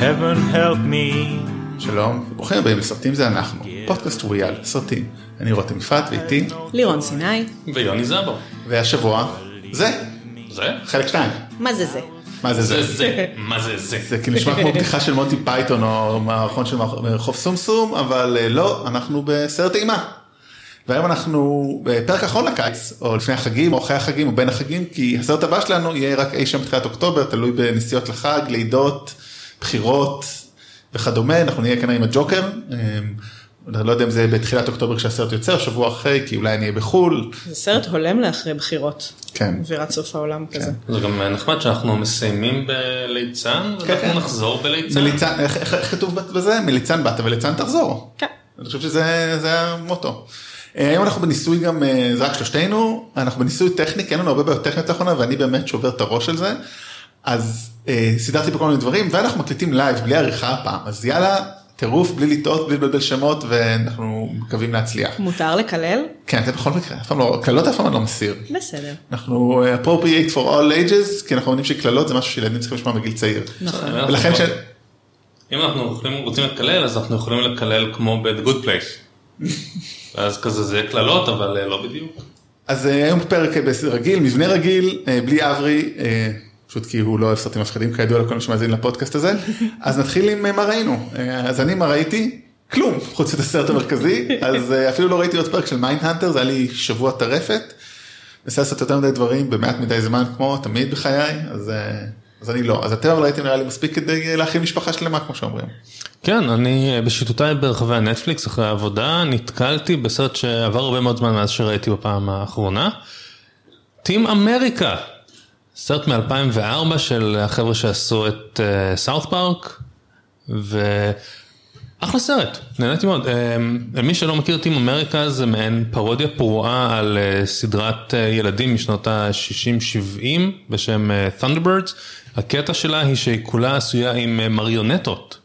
heaven help me. שלום, ברוכים הבאים לסרטים זה אנחנו, פודקאסט רויאל, סרטים. אני רותם יפעת ואיתי, לירון סיני, ויוני זבו. והשבוע, זה, זה? חלק שתיים. מה זה זה? מה זה זה זה? מה זה זה? זה כאילו נשמע כמו בדיחה של מונטי פייתון או מערכון של רחוב סומסום, אבל אה, לא, אנחנו בסרט אימה. והיום אנחנו בפרק אחרון לקיץ, או לפני החגים, או אחרי החגים, או בין החגים, כי הסרט הבא שלנו יהיה רק אי שם בתחילת אוקטובר, תלוי בנסיעות לחג, לידות, בחירות וכדומה, אנחנו נהיה כנראה עם הג'וקר. אני לא יודע אם זה בתחילת אוקטובר כשהסרט יוצא, או שבוע אחרי, כי אולי אני אהיה בחו"ל. זה סרט הולם לאחרי בחירות. כן. אווירת סוף העולם כזה. זה גם נחמד שאנחנו מסיימים בליצן, כן. ואנחנו נחזור בליצן. מליצן, איך איך- איך כתוב בזה? מליצן באת וליצן תחזור. כן. אני חושב שזה זה המוטו. אה, היום אנחנו בניסוי גם, אה, זה רק שלושתנו, אנחנו בניסוי טכני, כי אין לנו הרבה בעיות טכניות לאחרונה, ואני באמת שובר את הראש על זה. אז אה, סידרתי פה כל מיני דברים, ואנחנו מקליטים לייב בלי עריכה הפעם, אז יאללה, טירוף, בלי לטעות, בלי לבלבל שמות, ואנחנו מקווים להצליח. מותר לקלל? כן, זה בכל מקרה, אף פעם לא, קללות אף פעם אני לא מסיר. בסדר. אנחנו אה, appropriate for all ages, כי אנחנו יודעים שקללות זה משהו שילדים צריכים לשמוע בגיל צעיר. נכון. אנחנו ולכן ש... אם אנחנו יכולים- רוצים לקלל, אז אנחנו יכולים לקלל כמו ב-The Good Place. ואז כזה זה קללות, אבל אה, לא בדיוק. אז אה, היום פרק רגיל, מבנה רגיל, בלי אברי, פשוט כי הוא לא אוהב סרטים מפחידים כידוע לכל מי שמאזין לפודקאסט הזה, אז נתחיל עם אה, מה ראינו. אה, אז אני מה ראיתי? כלום, חוץ מהסרט המרכזי, אז אה, אפילו לא ראיתי עוד פרק של מיינדהנטר, זה היה לי שבוע טרפת. מנסה לעשות יותר מדי דברים במעט מדי זמן, כמו תמיד בחיי, אז, אה, אז אני לא. אז אתם אבל ראיתם נראה לי מספיק כדי אה, להזין משפחה שלמה, כמו שאומרים. כן, אני אה, בשיטוטיי ברחבי הנטפליקס אחרי העבודה נתקלתי בסרט שעבר הרבה מאוד זמן מאז שראיתי בפעם האחרונה. טים אמריקה, סרט מ-2004 של החבר'ה שעשו את סאות' פארק, ואחלה סרט, נהניתי מאוד. אה, למי שלא מכיר טים אמריקה זה מעין פרודיה פרועה על אה, סדרת אה, ילדים משנות ה-60-70 בשם אה, Thunderbirds. הקטע שלה היא שהיא כולה עשויה עם אה, מריונטות.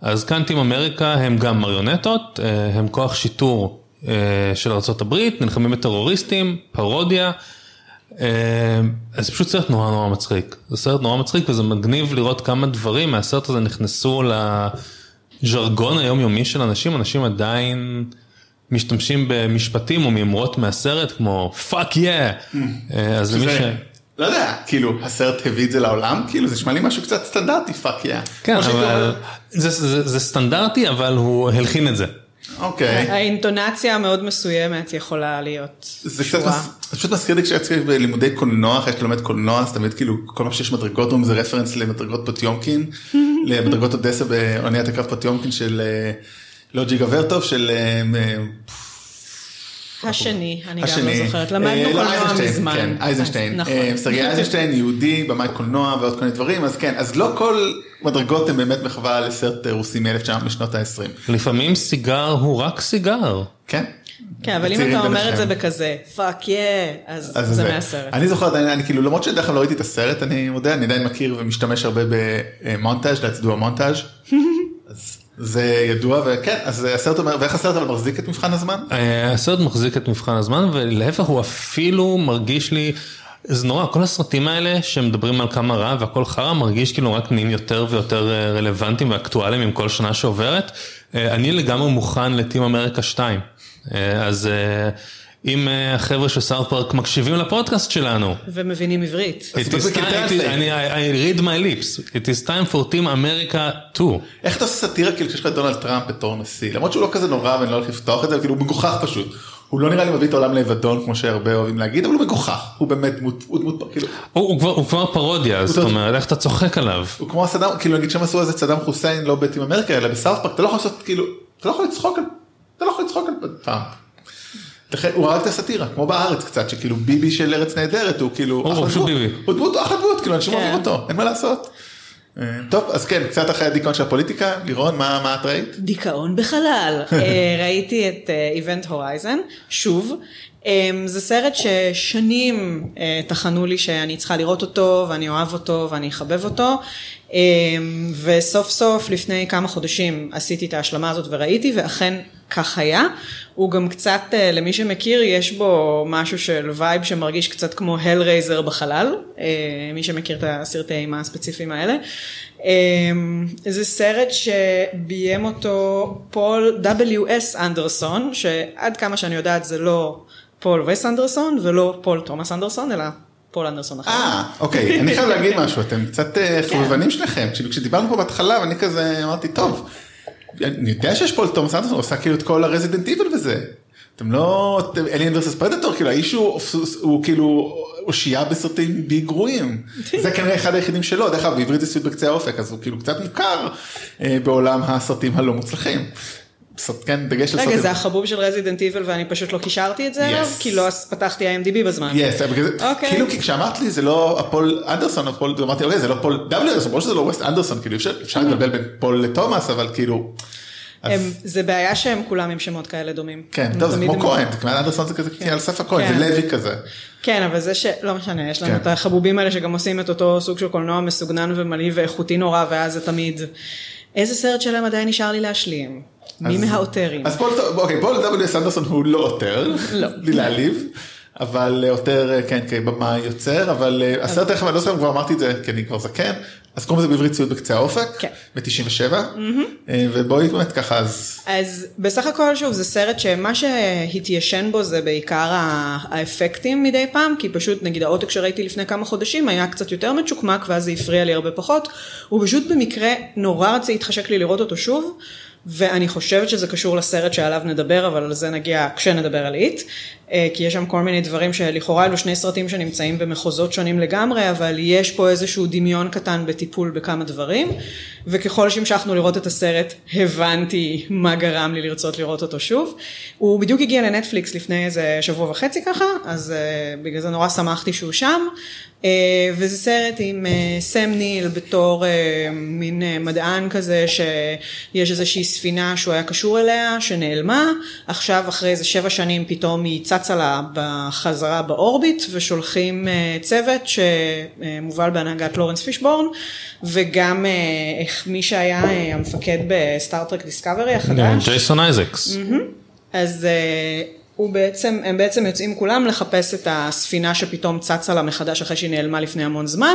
אז כאן טים אמריקה הם גם מריונטות, אה, הם כוח שיטור אה, של ארה"ב, נלחמים בטרוריסטים, פרודיה. אה, אז זה פשוט סרט נורא נורא מצחיק. זה סרט נורא מצחיק וזה מגניב לראות כמה דברים מהסרט הזה נכנסו לז'רגון היומיומי של אנשים, אנשים עדיין משתמשים במשפטים או מימרות מהסרט כמו fuck yeah. אז למי ש... לא יודע, כאילו, הסרט הביא את זה לעולם, כאילו, זה נשמע לי משהו קצת סטנדרטי, fuck yeah. כן, אבל זה, זה, זה סטנדרטי אבל הוא הלחין את זה. אוקיי. האינטונציה המאוד מסוימת יכולה להיות זה קצת, זה פשוט מזכיר לי כשיצאתי בלימודי קולנוע, אחרי שאתה לומד קולנוע, אז תמיד כאילו כל מה שיש מדרגות אומרים זה רפרנס למדרגות פוטיומקין, למדרגות אודסה באוניית הקרב פוטיומקין של אה, לא ג'יגה ורטוב, של השני, אני גם לא זוכרת, למדנו אה, לא, קולנוע מזמן. כן, אייזנשטיין, נכון. אה, סרגי אייזנשטיין, יהודי, במאי קולנוע ועוד כל מיני דברים, אז כן, אז לא כל מדרגות הן באמת מחווה לסרט רוסי מ-1900 משנות ה-20, לפעמים סיגר הוא רק סיגר. כן? כן, אבל אם אתה אומר את. זה בכזה, fuck yeah, אז אז זה מהסרט. אני זוכר, אני, אני כאילו למרות שבדרך כלל לא ראיתי את הסרט, אני מודה, אני עדיין מכיר ומשתמש הרבה ב-montage, a montage. זה ידוע וכן, אז הסרט אומר, ואיך הסרט אבל מחזיק את מבחן הזמן? אה, הסרט מחזיק את מבחן הזמן ולהפך הוא אפילו מרגיש לי, זה נורא, כל הסרטים האלה שמדברים על כמה רע והכל חרא מרגיש כאילו רק נהיים יותר ויותר אה, רלוונטיים ואקטואליים עם כל שנה שעוברת. אה, אני לגמרי מוכן לטים אמריקה 2. אה, אז אם אה, החבר'ה של סארט פארק מקשיבים לפודקאסט שלנו. ומבינים עברית. אני, I read my lips, it is time for Team America 2. איך אתה עושה סאטירה כאילו כשיש לך את דונלד טראמפ בתור נשיא, למרות שהוא לא כזה נורא ואני לא הולך לפתוח את זה, כאילו הוא מגוחך פשוט. הוא לא נראה לי מביא את העולם לאבדון כמו שהרבה אוהבים להגיד, אבל הוא מגוחך, הוא באמת דמות, הוא דמות, כאילו, הוא, כבר, פרודיה, זאת. אומרת, איך אתה צוחק עליו? הוא כמו סדאם, כאילו נגיד שהם עשו איזה סדאם חוסיין לא בטים אמריקה אלא בסאוף פארק, אתה לא יכול לעשות כאילו, אתה לא יכול לצחוק על, אתה לא יכול לצחוק על טראמפ. הוא הרג את הסאטירה, כמו בארץ קצת, שכאילו ביבי של ארץ נהדרת הוא כאילו, הוא פשוט דמות. ביבי. הוא דמות, אחלה דמות, כאילו אנשים כן. אוהבים אותו, אין מה לעשות. אה, טוב, אז כן, קצת אחרי הדיכאון של הפוליטיקה, לירון, מה מה את ראית? דיכאון בחלל. אה, ראיתי את Event Horizon, שוב. אה, זה סרט ששנים אה, טחנו לי שאני צריכה לראות אותו, ואני אוהב אותו, ואני אחבב אותו. אה, וסוף סוף, לפני כמה חודשים, עשיתי את ההשלמה הזאת וראיתי, ואכן כך היה. הוא גם קצת, אה, למי שמכיר, יש בו משהו של וייב שמרגיש קצת כמו Hellraiser בחלל, אה, מי שמכיר את הסרטי אימה הספציפיים האלה. אה, זה סרט שביים אותו פול W.S. אנדרסון, שעד כמה שאני יודעת זה לא פול ווס אנדרסון ולא פול תומאס אנדרסון, אלא פול אנדרסון אחר. אה, אוקיי, אני חייב להגיד משהו, אתם קצת אה, חובבנים שלכם, כאילו כשדיברנו פה בהתחלה ואני כזה אמרתי, טוב, אני יודע שיש פול תומאס אנדרסון, עושה כאילו את כל ה-Resident Evil וזה. אתם לא, Alien versus Predator, כאילו האיש הוא, הוא כאילו אושייה בסרטים בי גרועים. זה כנראה אחד היחידים שלו, דרך אגב בעברית זה סיוט בקצה האופק, אז הוא כאילו קצת מוכר אה, בעולם הסרטים הלא מוצלחים. כן, דגש על רגע. זה החבוב של Resident Evil ואני פשוט לא קישרתי את זה אליו? כי לא פתחתי IMDb בזמן. yes, אוקיי. כאילו כי כשאמרת לי זה לא הפול אנדרסון, הפול, אמרתי אוקיי זה לא פול W אנדרסון, ברור שזה לא ווס אנדרסון, כאילו אפשר אפשר לבלבל בין פול לתומאס, אבל כאילו, הם, זה בעיה שהם כולם עם שמות כאלה דומים. כן, טוב זה כמו כהן, כמעט אנדרסון זה כזה על סף הכהן, כן. זה לוי כזה. כן, אבל זה ש... לא משנה, יש לנו כן. את החבובים האלה שגם עושים את אותו סוג של קולנוע מסוגנן ומלהיב ואיכותי נורא, ואז זה תמיד... איזה סרט שלהם עדיין נשאר לי להשלים? מי מה auteurים? אז פול, אוקיי, פול דאבלי אנדרסון הוא לא עותר, לא. בלי להעליב, אבל אה, auteur, אה, כן, כבמאי יוצר, אבל אה, הסרט איך, אני לא זוכר אם כבר אמרתי את זה, כי אני כבר זקן, אז קוראים לזה בעברית סיוט בקצה האופק, כן. ב-97, ובואי באמת ככה, אז אז בסך הכל שוב זה סרט שמה שהתיישן בו זה בעיקר האפקטים מדי פעם, כי פשוט נגיד העותק שראיתי לפני כמה חודשים היה קצת יותר מצ'וקמק ואז זה הפריע לי הרבה פחות, הוא פשוט במקרה נורא רצה התחשק לי לראות אותו שוב. ואני חושבת שזה קשור לסרט שעליו נדבר, אבל על זה נגיע כשנדבר על איט, כי יש שם כל מיני דברים שלכאורה אלו שני סרטים שנמצאים במחוזות שונים לגמרי, אבל יש פה איזשהו דמיון קטן בטיפול בכמה דברים, וככל שהמשכנו לראות את הסרט, הבנתי מה גרם לי לרצות לראות אותו שוב. הוא בדיוק הגיע לנטפליקס לפני איזה שבוע וחצי ככה, אז אה, בגלל זה נורא שמחתי שהוא שם. אה, וזה סרט עם אה, סם ניל בתור אה, מין אה, מדען כזה שיש איזושהי ספינה שהוא היה קשור אליה שנעלמה, עכשיו אחרי איזה שבע שנים פתאום היא צצה לה בחזרה באורביט ושולחים אה, צוות שמובל בהנהגת לורנס פישבורן וגם אה, איך מי שהיה אה, המפקד ב Star Trek Discovery החדש. ג'ייסון אייזקס. אז הוא בעצם, הם בעצם יוצאים כולם לחפש את הספינה שפתאום צצה לה מחדש אחרי שהיא נעלמה לפני המון זמן.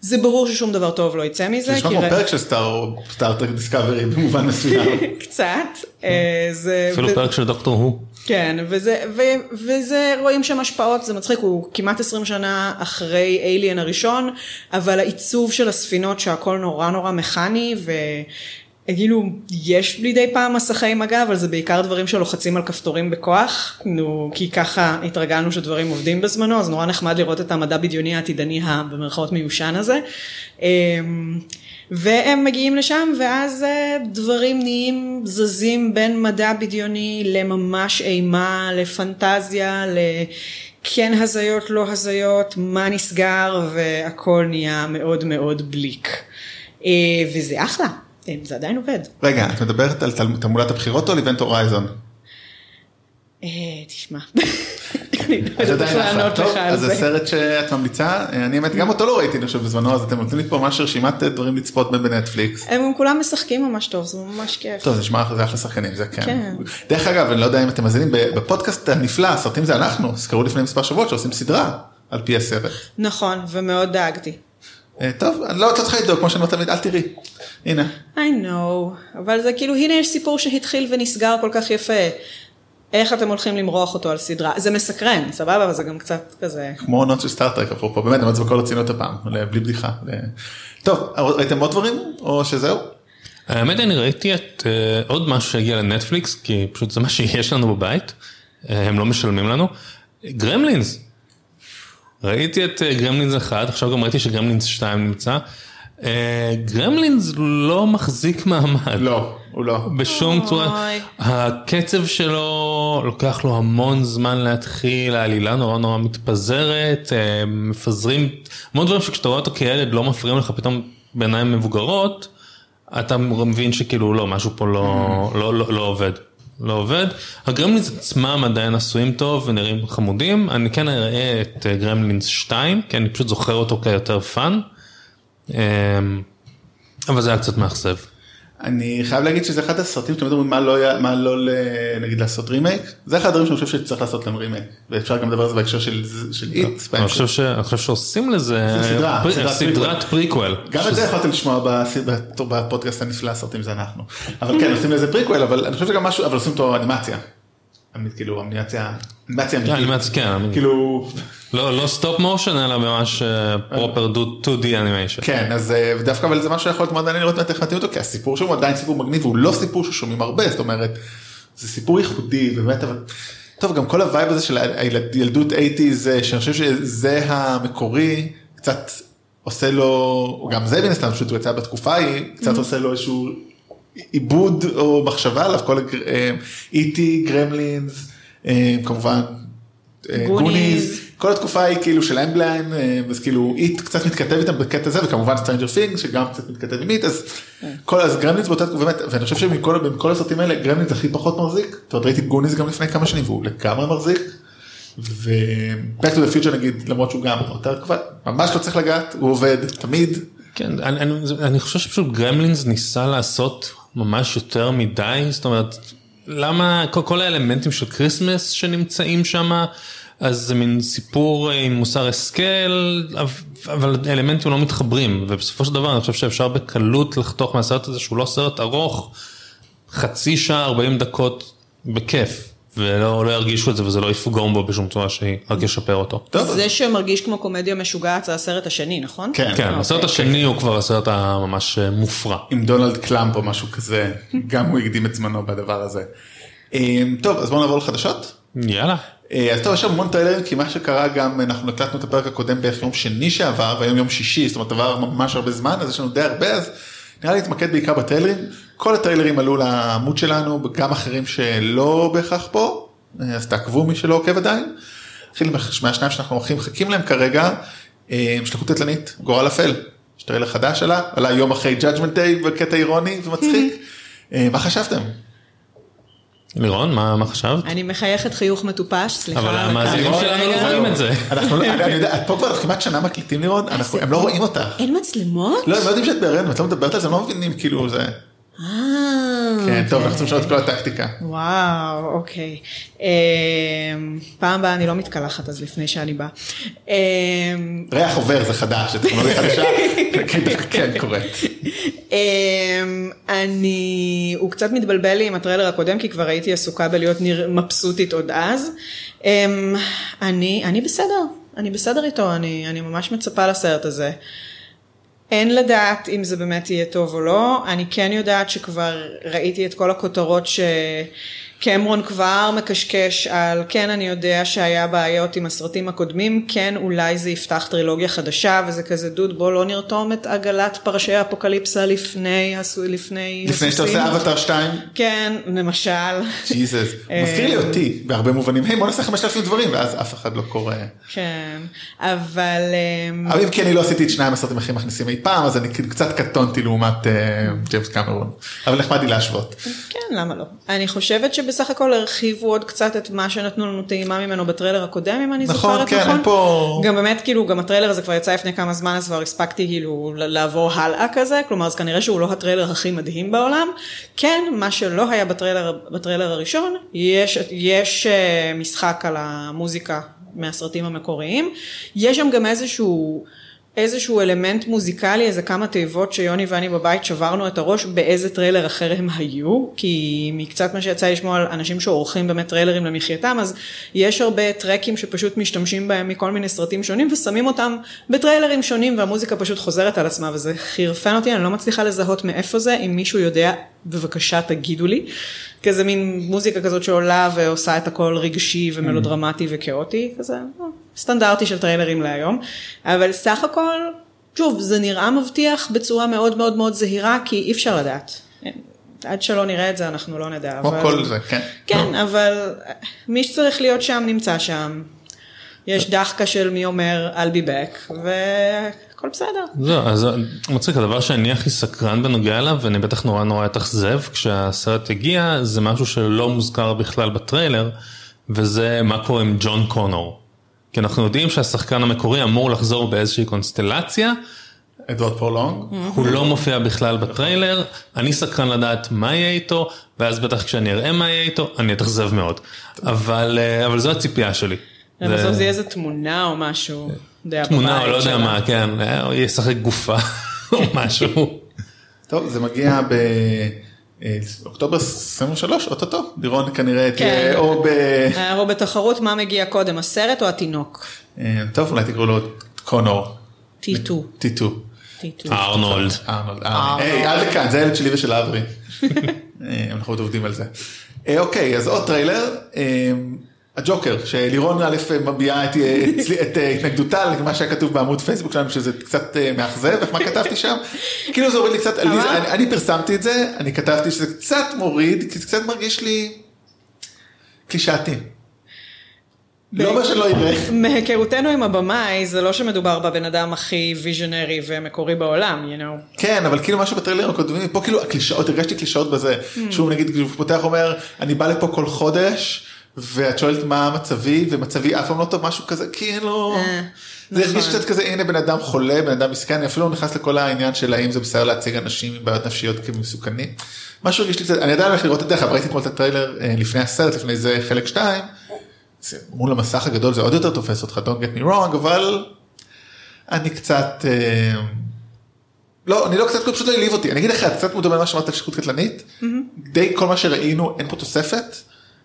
זה ברור ששום דבר טוב לא יצא מזה. זה נשמע כמו פרק של Star Trek Discovery במובן מסוים. קצת. זה... אפילו פרק של דוקטור הוא. כן, וזה, ו, וזה, רואים שם השפעות, זה מצחיק, הוא כמעט 20 שנה אחרי Alien הראשון, אבל העיצוב של הספינות שהכל נורא נורא מכני, וכאילו, יש מדי פעם מסכי מגע, אבל זה בעיקר דברים שלוחצים על כפתורים בכוח, נו, כי ככה התרגלנו שדברים עובדים בזמנו, אז נורא נחמד לראות את המדע בדיוני העתידני הבמרכאות מיושן הזה. אמ, והם מגיעים לשם ואז אה, דברים נהיים זזים בין מדע בדיוני לממש אימה, לפנטזיה, לכן הזיות, לא הזיות, מה נסגר והכל נהיה מאוד מאוד בליק. אה, וזה אחלה, זה עדיין עובד. רגע, את מדברת על תעמולת הבחירות או על איבנט הורייזון? אה, תשמע, אני לא אז יודעת איך. לענות לך על אז זה זה. סרט שאת ממליצה, אה, אני האמת גם אותו לא ראיתי אני חושב בזמנו, אז אתם נותנים לי פה ממש רשימת אה, דברים לצפות בהם בנטפליקס. הם כולם משחקים ממש טוב, זה ממש כיף. טוב, זה נשמע אחלה, זה אחלה שחקנים, זה כן. כן. דרך אגב, אני לא יודע אם אתם מאזינים, בפודקאסט הנפלא, הסרטים זה אנחנו, הזכרו לפני מספר שבועות שעושים סדרה על פי הסרט. נכון, ומאוד דאגתי. אה, טוב, אני לא צריכה לדאוג, כמו שאני אומר תמיד, אל תראי. הנה. I know, אבל זה כאילו, הנה יש סיפור שהתחיל ונסגר כל כך יפה. איך אתם הולכים למרוח אותו על סדרה? זה מסקרן, סבבה, אבל זה גם קצת כזה... כמו עונות של סטארטרק, אפרופו, באמת, אני אומר את זה בכל רצינות הפעם, בלי בדיחה. ל- טוב, ראיתם עוד דברים, או שזהו? האמת אני ראיתי את אה, עוד משהו שהגיע לנטפליקס, כי פשוט זה מה שיש לנו בבית, אה, הם לא משלמים לנו, גרמלינס. ראיתי את אה, גרמלינס 1, עכשיו גם ראיתי שגרמלינס 2 נמצא. אה, גרמלינס לא מחזיק מעמד. לא, הוא לא. בשום צורה. הקצב שלו לוקח לו המון זמן להתחיל, העלילה נורא נורא מתפזרת, אה, מפזרים, המון דברים שכשאתה רואה אותו כילד לא מפריעים לך פתאום בעיניים מבוגרות, אתה מבין שכאילו לא, משהו פה לא, לא, לא, לא עובד. לא עובד. הגרמלינס עצמם עדיין עשויים טוב ונראים חמודים, אני כן אראה את אה, גרמלינס 2, כי אני פשוט זוכר אותו כיותר fun, אה, אבל זה היה קצת מאכזב. אני חייב להגיד שזה אחד הסרטים שתמיד אומרים מה לא, מה לא נגיד לעשות רימייק, זה אחד הדברים שאני חושב שצריך לעשות להם רימייק, ואפשר גם לדבר על זה בהקשר של של It, אני חושב ש- אני חושב שעושים לזה סדרת פריקוול. גם את זה יכולתם לשמוע בפודקאסט הנפלא הסרטים זה אנחנו, אבל כן עושים לזה פריקוול, אבל אני חושב שגם משהו, אבל עושים אותו אנימציה, כאילו אנימציה, אנימציה כן, אמיתית, כן, אני- כאילו, לא לא stop motion אלא ממש proper 2D animation. כן, אז אה, ודווקא אבל זה משהו שיכול להיות מאוד מעניין לראות איך מתאים אותו, כי הסיפור שם הוא עדיין סיפור מגניב, והוא לא סיפור ששומעים הרבה, זאת אומרת, זה סיפור ייחודי, באמת, אבל, טוב, גם כל ה vibe הזה של הילד- ילדות 80's, שאני חושב שזה המקורי, קצת עושה לו, גם זה מן הסתם, פשוט הוא יצא בתקופה ההיא, קצת עושה לו איזשהו עיבוד או מחשבה עליו, כל E.T., Gremlins, אה, כמובן. אה, Goonies. Goonies, כל התקופה היא כאילו של Amblin, אה, אז כאילו It קצת מתכתב איתם בקטע הזה, וכמובן Stranger Things שגם קצת מתכתב עם It, אז כל, אז Gremlins באותה תקופה, באמת, ואני חושב שמכל מכל הסרטים האלה Gremlins הכי פחות מחזיק, זאת אומרת ראיתי Goonies גם לפני כמה שנים והוא לגמרי מחזיק, ו-Back to the Future נגיד, למרות שהוא גם אותה תקופה, ממש לא צריך לגעת, הוא עובד תמיד, כן, אני, אני, אני חושב שפשוט Gremlins ניסה לעשות ממש יותר מדי, זאת אומרת, למה כל, כל האלמנטים של Christmas שנמצאים שם, אז זה מין סיפור אה, עם מוסר השכל, אב- אבל אלמנטים לא מתחברים, ובסופו של דבר אני חושב שאפשר בקלות לחתוך מהסרט הזה שהוא לא סרט ארוך, חצי שעה 40 דקות בכיף, ולא לא ירגישו את זה וזה לא יפגום בו בשום צורה שהיא, רק ישפר אותו. טוב, זה שמרגיש כמו קומדיה משוגעת זה הסרט השני, נכון? כן. כן, הסרט השני הוא כבר הסרט הממש אה, מופרע. עם דונלד קלאמפ או משהו כזה, גם הוא הקדים את זמנו בדבר הזה. אה, טוב, אז בואו נעבור לחדשות. יאללה. אה, אז טוב, יש המון טריילרים, כי מה שקרה גם, אנחנו הקלטנו את הפרק הקודם בערך יום שני שעבר, והיום יום שישי, זאת אומרת עבר ממש הרבה זמן, אז יש לנו די הרבה, אז נראה לי להתמקד בעיקר בטריילרים. כל הטריילרים עלו לעמוד שלנו, גם אחרים שלא בהכרח פה, אה, אז תעקבו מי שלא עוקב עדיין. נתחיל מהשניים שאנחנו הכי מחכים להם כרגע, אה, שליחות קטלנית, גורל אפל. יש טריילר חדש עלה, עלה יום אחרי judgment day בקטע אירוני ומצחיק. אה, מה חשבתם? לירון, מה, מה חשבת? אני מחייכת חיוך מטופש, סליחה. אבל המאזינים שלנו לא. רואים את זה. אנחנו לא, אני יודע, את פה כבר כמעט שנה מקליטים לירון, אנחנו- הם לא רואים אותך. אין מצלמות? לא, הם לא יודעים שאת בהריון, את לא מדברת על זה, הם לא מבינים כאילו זה. אה, כן, טוב, אנחנו צריכים לשנות את כל הטקטיקה. וואו, אוקיי. אמ, פעם הבאה אני לא מתקלחת אז לפני שאני באה. אמ, ריח עובר זה חדש, זה טכנולוגיה חדשה, כן, כן קורית. אמ, אני, הוא קצת מתבלבל לי עם הטריילר הקודם כי כבר הייתי עסוקה בלהיות. מבסוטית עוד אז. אני, בסדר, אני בסדר איתו, אני ממש מצפה לסרט הזה. אין לדעת אם זה באמת יהיה טוב או לא, אני כן יודעת שכבר ראיתי את כל הכותרות שקמרון כבר מקשקש על כן אני יודע שהיה בעיות עם הסרטים הקודמים, כן אולי זה יפתח טרילוגיה חדשה וזה כזה דוד בוא לא נרתום את עגלת פרשי האפוקליפסה לפני, הסו- לפני, לפני שאתה הסוסים." עושה אבטר 2, כן, למשל. ג'יזוס, מזכיר לי אותי בהרבה מובנים, היי בוא נעשה 5,000 דברים, ואז אף אחד לא קורא. כן, אבל... אמ, אבל אם כי אני לא עשיתי את שניים הסרטים הכי מכניסים אי פעם, אז אני קצת קטונתי לעומת אה, ג'יימס קמרון, אבל נחמד לי להשוות. כן, למה לא? אני חושבת שבסך הכל הרחיבו עוד קצת את מה שנתנו לנו טעימה ממנו בטריילר הקודם, אם אני נכון, זוכרת כן, נכון. אין פה- גם באמת, כאילו, גם הטריילר הזה כבר יצא לפני כמה זמן, אז כבר הספקתי כאילו לעבור הלאה כזה, כלומר, אז כנראה שהוא לא הטריילר הכי מדהים בעולם. כן, מה שלא היה בטריילר, בטריילר הראשון, יש, יש אה, משחק על המוזיקה מהסרטים המקוריים. יש שם גם איזשהו... איזשהו אלמנט מוזיקלי, איזה כמה תיבות שיוני ואני בבית שברנו את הראש באיזה טריילר אחר הם היו, כי מקצת מה שיצא לשמוע על אנשים שעורכים באמת טריילרים למחייתם, אז יש הרבה טרקים שפשוט משתמשים בהם מכל מיני סרטים שונים ושמים אותם בטריילרים שונים והמוזיקה פשוט חוזרת על עצמה וזה חירפן אותי, אני לא מצליחה לזהות מאיפה זה, אם מישהו יודע, בבקשה תגידו לי. כזה מין מוזיקה כזאת שעולה ועושה את הכל רגשי ומלודרמטי וכאוטי, כזה אה, סטנדרטי של טריילרים להיום, אבל סך הכל, שוב, זה נראה מבטיח בצורה מאוד מאוד מאוד זהירה, כי אי אפשר לדעת. עד שלא נראה את זה אנחנו לא נדע. כמו אבל- כל זה, כן. כן, אבל מי שצריך להיות שם נמצא שם. יש דחקה של מי אומר I'll be back, והכל בסדר. זהו, אז מצחיק, הדבר שאני הכי סקרן בנוגע אליו, ואני בטח נורא נורא אתאכזב כשהסרט יגיע, זה משהו שלא מוזכר בכלל בטריילר, וזה מה קורה עם ג'ון קונור. כי אנחנו יודעים שהשחקן המקורי אמור לחזור באיזושהי קונסטלציה, אדוארד פורלונג. הוא לא מופיע בכלל בטריילר, אני סקרן לדעת מה יהיה איתו, ואז בטח כשאני אראה מה יהיה איתו, אני אתאכזב מאוד. אבל אה, אבל זו הציפייה שלי. בסוף זה- זה יהיה איזה תמונה או משהו. תמונה או לא יודע. מה, כן, אה, הוא ישחק גופה או משהו. טוב, זה מגיע באוקטובר 23, אוטוטו. לירון כנראה כן. תהיה או ב... אה, או בתחרות מה מגיע קודם, הסרט או התינוק? אה, טוב, אולי תקראו לו קונור. טיטו. טיטו. ארנולד. ארנולד. היי, אל לכאן, זה הילד שלי ושל אברי. אה, אנחנו עוד עובדים על זה. אה, אוקיי, אז עוד טריילר. אה, הג'וקר, שלירון א' מביעה את, את, את אה, התנגדותה למה שהיה כתוב בעמוד פייסבוק שלנו, שזה קצת אה, מאכזב, איך מה כתבתי שם? כאילו זה הוריד לי קצת, אני, אני פרסמתי את זה, אני כתבתי שזה קצת מוריד, כי זה קצת מרגיש לי קלישאתי. לא אומר שלא אראה. מהיכרותנו עם הבמאי, זה לא שמדובר בבן אדם הכי visionary ומקורי בעולם, you know. כן, אבל כאילו משהו בטריילר הקודמים, פה כאילו הקלישאות, הרגשתי קלישאות בזה, Hmm. שהוא נגיד, כשהוא פותח אומר, אני בא לפה כל חודש, ואת שואלת מה מצבי, ומצבי אף פעם לא טוב, משהו כזה, כאילו, אה, זה הרגיש נכון. קצת כזה, הנה בן אדם חולה, בן אדם מסכן, אני אפילו לא נכנס לכל העניין של האם זה בסדר להציג אנשים עם בעיות נפשיות כמסוכנים. משהו הרגיש לי קצת, אני עדיין הולך לראות את זה, ראיתי אתמול את הטריילר אה, לפני הסרט, לפני זה חלק 2, זה, מול המסך הגדול זה עוד יותר תופס אותך, don't get me wrong, אבל אני קצת, אה, לא, אני לא קצת, פשוט לא העליב אותי, אני אגיד לך, קצת מודע למה שאמרת על שכרות קטלנית, די כל מה שראינו, אין פה תוספת,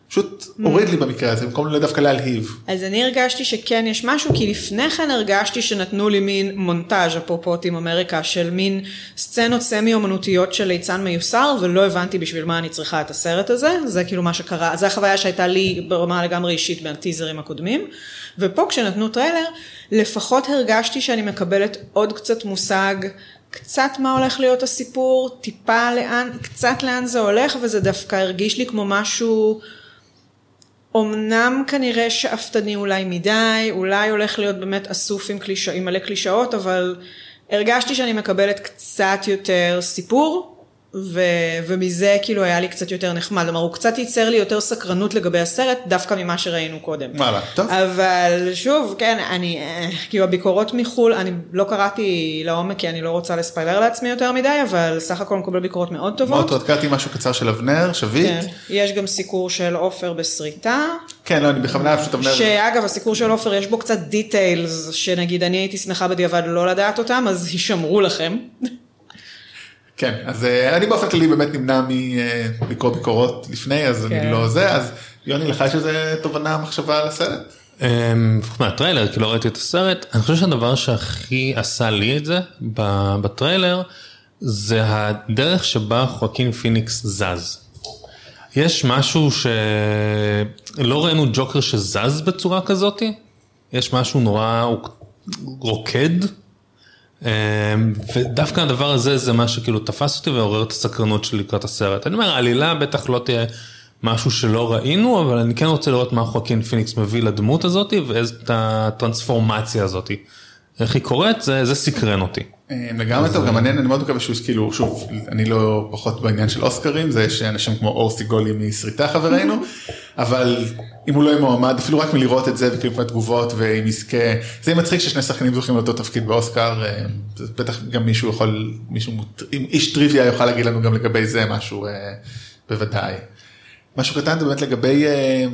פשוט הוריד לי במקרה הזה, במקום דווקא להלהיב. אז אני הרגשתי שכן יש משהו, כי לפני כן הרגשתי שנתנו לי מין מונטאז' אפרופו Team America, של מין סצנות סמי אומנותיות של ליצן מיוסר, ולא הבנתי בשביל מה אני צריכה את הסרט הזה, זה כאילו מה שקרה, זו החוויה שהייתה לי ברמה לגמרי אישית מהטיזרים הקודמים, ופה כשנתנו טריילר, לפחות הרגשתי שאני מקבלת עוד קצת מושג. קצת מה הולך להיות הסיפור, טיפה לאן, קצת לאן זה הולך, וזה דווקא הרגיש לי כמו משהו אמנם כנראה שאפתני אולי מדי, אולי הולך להיות באמת אסוף עם, קליש... עם מלא קלישאות, אבל הרגשתי שאני מקבלת קצת יותר סיפור, ו... ומזה כאילו היה לי קצת יותר נחמד. כלומר, הוא קצת ייצר לי יותר סקרנות לגבי הסרט, דווקא ממה שראינו קודם. וואלה, טוב. אבל שוב, כן, אני, אה, כאילו הביקורות מחו"ל, אני לא קראתי לעומק כי אני לא רוצה לספיילר לעצמי יותר מדי, אבל סך הכל מקבל ביקורות מאוד טובות. מאוד טוב, קראתי משהו קצר של אבנר, שביט. כן. יש גם סיקור של עופר בסריטה, כן, לא, אני בכוונה פשוט אבנר. שאגב הסיקור של עופר יש בו קצת דיטיילס, שנגיד אני הייתי שמחה בדיעבד לא לדעת אותם, אז הישמרו לכם. כן, אז אה, אני באופן כללי באמת נמנע מלקרוא ביקורות לפני, אז כן. אני לא זה, אז יוני, לך יש איזה תובנה, מחשבה על הסרט? אמ, לפחות מהטריילר, כי לא ראיתי את הסרט, אני חושב שהדבר שהכי עשה לי את זה ב- בטריילר, זה הדרך שבה חואקין פיניקס זז. יש משהו שלא ראינו ג'וקר שזז בצורה כזאתי, יש משהו נורא רוקד, ודווקא הדבר הזה זה מה שכאילו תפס אותי ועורר את הסקרנות שלי לקראת הסרט. אני אומר, העלילה בטח לא תהיה משהו שלא ראינו, אבל אני כן רוצה לראות מה חואקין פיניקס מביא לדמות הזאת ואיזה הטרנספורמציה הזאת. איך היא קורית, זה, זה סקרן אותי. אה, לגמרי טוב, גם מעניין, אני מאוד מקווה שהוא כאילו, שוב, אני לא פחות בעניין של אוסקרים, זה יש אנשים כמו אור סיגולי מסריטה חברינו, אבל אם הוא לא יהיה מועמד, אפילו רק מלראות את זה וכאילו תגובות ואם יזכה, זה מצחיק ששני שחקנים זוכים לאותו תפקיד באוסקר, אה, בטח גם מישהו יכול, מישהו, אם איש טריוויה יוכל להגיד לנו גם לגבי זה משהו, אה, בוודאי. משהו קטן זה באמת לגבי אה,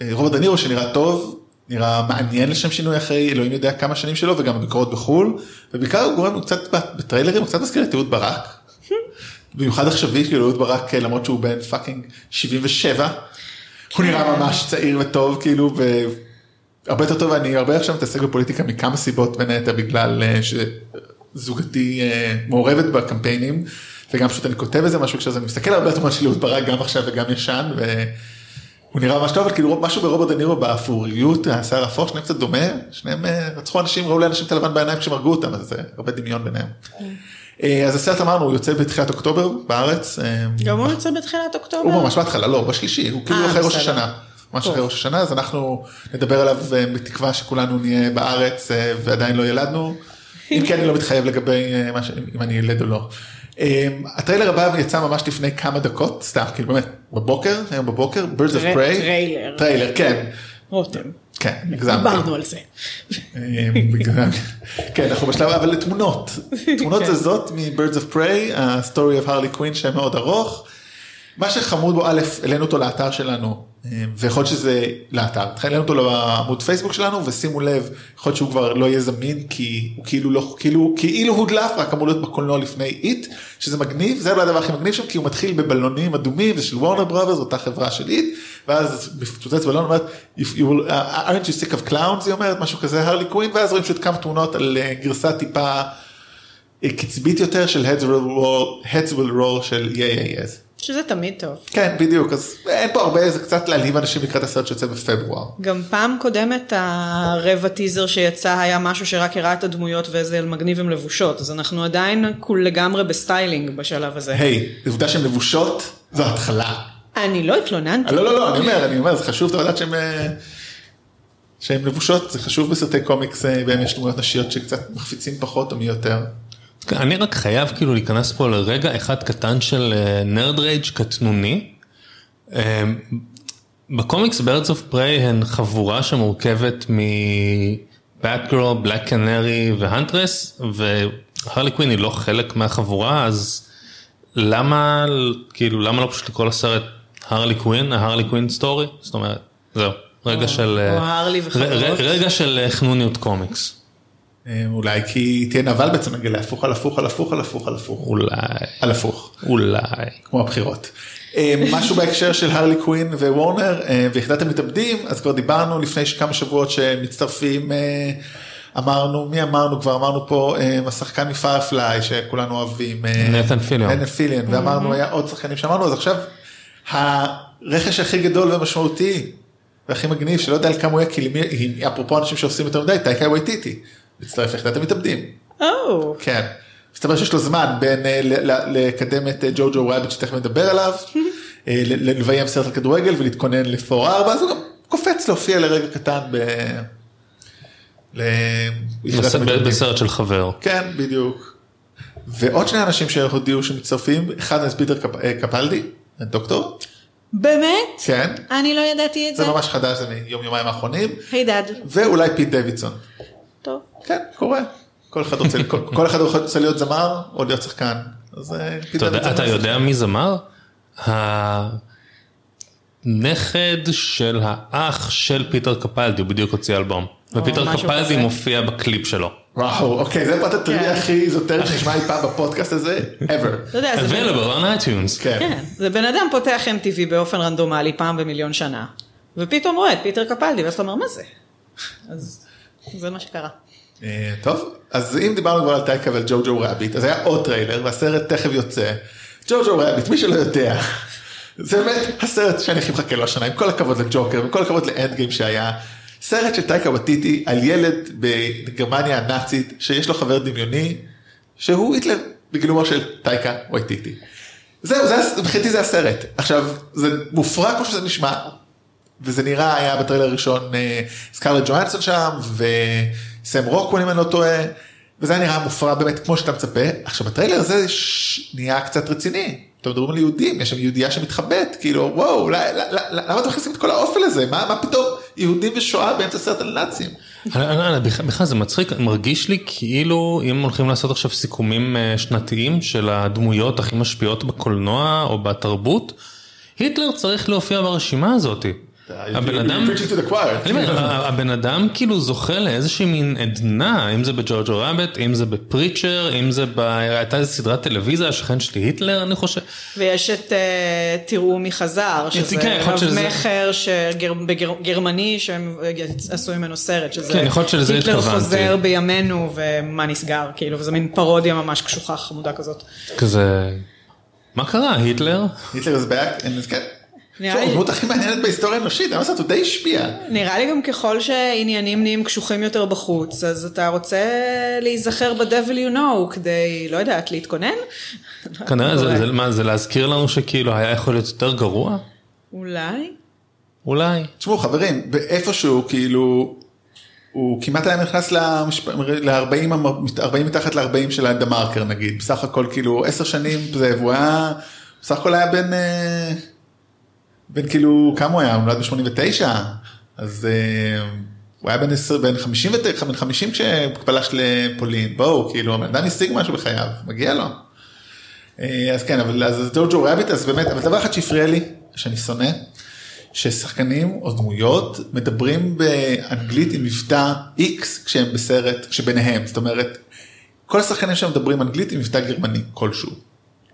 אה, רוברט דנירו שנראה טוב, נראה מעניין לשם שינוי אחרי אלוהים יודע כמה שנים שלו וגם הביקורות בחו"ל, ובעיקר הוא גורם קצת בטריילרים, הוא קצת מזכיר את אהוד ברק. במיוחד עכשווי, כאילו אהוד ברק אה, למרות שהוא בן fucking 77, הוא נראה ממש צעיר וטוב כאילו, והרבה יותר טוב, אני הרבה עכשיו מתעסק בפוליטיקה מכמה סיבות, בין היתר בגלל אה, שזוגתי אה, מעורבת בקמפיינים, וגם פשוט אני כותב איזה משהו כשאני מסתכל הרבה יותר של אהוד ברק גם עכשיו וגם ישן, והוא נראה ממש טוב, אבל כאילו משהו ברוברט דנירו באפוריות, השיער האפור, שניהם קצת דומה, שניהם אה, רצחו אנשים, ראו לאנשים את הלבן בעיניים כשהם הרגו אותם, אז זה הרבה דמיון ביניהם. אה, אז הסרט אמרנו, הוא יוצא בתחילת אוקטובר בארץ. אה, גם הוא יוצא בתחילת אוקטובר? הוא ממש בהתחלה, לא, בשלישי, הוא כאילו אחרי ראש. השנה. ממש. אחרי ראש השנה, אז אנחנו נדבר עליו בתקווה שכולנו נהיה בארץ ועדיין לא ילדנו. אם כן, אני לא מתחייב לגבי אם אני ילד או לא. אה, הטריילר הבא יצא ממש לפני כמה דקות, סתם, כאילו באמת, בבוקר, היום בבוקר, Birds of Prey. טריילר. טריילר, כן. רותם. כן, הגזמתי. דיברנו על זה. בגלל- כן, אנחנו בשלב, אבל לתמונות. תמונות כן. זה זאת מ-Birds of Prey, ה-story of Harley Quinn שהיה מאוד ארוך. מה שחמוד בו, א', העלינו אותו לאתר שלנו, ויכול להיות שזה לאתר, העלינו אותו לעמוד פייסבוק שלנו, ושימו לב, יכול להיות שהוא כבר לא יהיה זמין, כי הוא כאילו לא, כאילו, כאילו הודלף, רק אמור להיות בקולנוע לפני It, שזה מגניב, זה לא הדבר הכי מגניב שם, כי הוא מתחיל בבלונים אדומים, זה של Warner Brothers, אותה חברה של It, ואז מפוצץ בלון, אומרת, well, uh, aren't you sick of clowns, היא אומרת, משהו כזה, הרלי קווין, ואז רואים פשוט כמה תמונות על אה, גרסה טיפה אה, קצבית יותר של Heads will roll, Heads will roll של Yeah Yeah Yeahs. שזה תמיד טוב. כן, בדיוק, אז אין פה הרבה, זה קצת להלהיב אנשים לקראת הסרט שיוצא בפברואר. גם פעם קודמת הרבע טיזר שיצא היה משהו שרק הראה את הדמויות ואיזה מגניב הם לבושות, אז אנחנו עדיין כול לגמרי בסטיילינג בשלב הזה. היי, עובדה שהן לבושות, זו התחלה. אני לא התלוננתי. לא, לא, לא, אני אומר, אני אומר, זה חשוב, אתה לדעת שהן... אה, שהן לבושות, זה חשוב בסרטי קומיקס, אה, בהם יש דמויות נשיות שקצת מחפיצים פחות או מי יותר. אני רק חייב כאילו להיכנס פה לרגע אחד קטן של נרד רייג' קטנוני. אה, בקומיקס Birds of Prey הן חבורה שמורכבת מבאט גרל, בלק קנרי והנטרס, והרלי קווין היא לא חלק מהחבורה, אז למה, כאילו, למה לא פשוט לקרוא לסרט הרלי קווין, ההרלי קווין story? זאת אומרת, זהו, רגע של... או אה, הרלי ר- וחברות. ר- רגע של אה, חנוניות קומיקס. אה, אולי כי תהיה נבל בעצם נגלה הפוך על הפוך על הפוך על הפוך על הפוך. אולי, על הפוך. אולי. כמו הבחירות. אה, משהו בהקשר של הרלי קווין ווורנר ויחידת המתאבדים, אז כבר דיברנו לפני כמה שבועות שמצטרפים, אה, אמרנו, מי אמרנו כבר, אמרנו פה השחקן מפיירפליי שכולנו אוהבים. נתן פיליון. נתן פיליון, ואמרנו היה עוד שחקנים שאמרנו, אז עכשיו הרכש הכי גדול ומשמעותי והכי מגניב שלא יודע על כמה הוא יהיה, כי למי- אפרופו אנשים שעושים יותר מדי, טייקה וייטיטי, מצטרף ליחידת המתאבדים. או, כן. מסתבר שיש לו זמן בין אה, לקדם את אה, ג'ו-ג'ו רביט שתכף נדבר עליו, אה, לביים סרט על כדורגל ולהתכונן לפור 4, אז הוא גם קופץ להופיע לרגע קטן ב... בסרט של חבר. כן, בדיוק. ועוד שני אנשים שהודיעו שמצטרפים, אחד זה פיטר קפ- קפלדי, דוקטור, באמת? כן, אני לא ידעתי את זה. זה ממש חדש, זה מיום יומיים האחרונים, hey dad. ואולי פיט דוידסון. טוב. כן, קורה. כל אחד רוצה, כל, כל אחד רוצה להיות זמר או להיות שחקן. אז אה, אתה יודע- אתה יודע מי זמר? הנכד של האח של פיטר קפלדי, הוא בדיוק הוציא אלבום. ופיטר קפלדי. מופיע בקליפ שלו. וואו, אוקיי, זה פרט כן. הטריוויה הכי איזוטרית שנשמע אי פעם בפודקאסט הזה, ever. אתה יודע, זה בן- available on iTunes. כן. כן, זה בן אדם פותח MTV באופן רנדומלי פעם במיליון שנה, ופתאום רואה את פיטר קפלדי, ואז אתה אומר, מה זה? אז זה מה שקרה. אה, טוב, אז אם דיברנו כבר על טייקה ועל ג'ו ג'ו רביט, אז היה עוד טריילר והסרט תכף יוצא. ג'ו ג'ו רביט, מי שלא יודע, זה באמת הסרט שאני הכי מחכה לו השנה, עם כל הכבוד לג'וקר, עם כל הכבוד לאנד גיים שהיה. סרט של טייקה וטיטי על ילד בגרמניה הנאצית שיש לו חבר דמיוני שהוא היטלר בגילומו של טייקה וטיטי. זהו, זה, מבחינתי זה הסרט. עכשיו, זה מופרע כמו שזה נשמע, וזה נראה, היה בטריילר הראשון אה, סקארלט ג'ואנסון שם, וסם רוקוול אם אני לא טועה, וזה היה נראה מופרע באמת כמו שאתה מצפה. עכשיו בטריילר הזה ש... נהיה קצת רציני. אתם מדברים על יהודים, יש שם יהודייה שמתחבאת, כאילו וואו, למה אתם מכניסים את כל האופל הזה? מה, מה פתאום יהודים ושואה באמצע סרט על נאצים? אני- בכלל זה מצחיק, מרגיש לי כאילו אם הולכים לעשות עכשיו סיכומים אה, שנתיים של הדמויות הכי משפיעות בקולנוע או בתרבות, היטלר צריך להופיע ברשימה הזאתי. הבן אדם, הבן אדם כאילו זוכה לאיזושהי מין עדנה, אם זה בג'ורג'ו רביט, אם זה בפריצ'ר, אם זה ב... הייתה איזו סדרת טלוויזיה, השכן שלי היטלר, אני חושב. ויש את אה, תראו מי חזר, שזה כן, רב מכר שגר- בגר- גרמני שהם עשו ממנו סרט, שזה כן, היטלר. חוזר בימינו ומה נסגר, כאילו, וזה מין פרודיה ממש קשוחה חמודה כזאת. כזה, מה קרה, היטלר? היטלר זה בעיה, אין- כן. הדמות הכי מעניינת בהיסטוריה האנושית, אני הוא די השפיע. נראה לי גם ככל שעניינים נהיים קשוחים יותר בחוץ, אז אתה רוצה להיזכר ב-devil you know כדי, לא יודעת, להתכונן? כנראה, זה- אולי. זה מה, זה להזכיר לנו שכאילו היה יכול להיות יותר גרוע? אולי? אולי. תשמעו חברים, באיפשהו כאילו, הוא כמעט היה נכנס ל-40 מתחת ל-40 של הדה מרקר נגיד, בסך הכל כאילו 10 שנים זה, והוא היה, בסך הכל היה בן, אה, בן כאילו, כמה הוא היה? הוא נולד ב-89? אז אה, הוא היה בן 20, בן 50, ות- בן 50 כשפלש לפולין, בואו, כאילו, הבן אדם השיג משהו בחייו, מגיע לו. אה, אז כן, אבל אז ג'וג'ו רביט, אז באמת, אבל דבר אחד שהפריע לי, שאני שונא, ששחקנים או דמויות מדברים באנגלית עם מבטא X כשהם בסרט, שביניהם, זאת אומרת, כל השחקנים שם מדברים אנגלית עם מבטא גרמני כלשהו.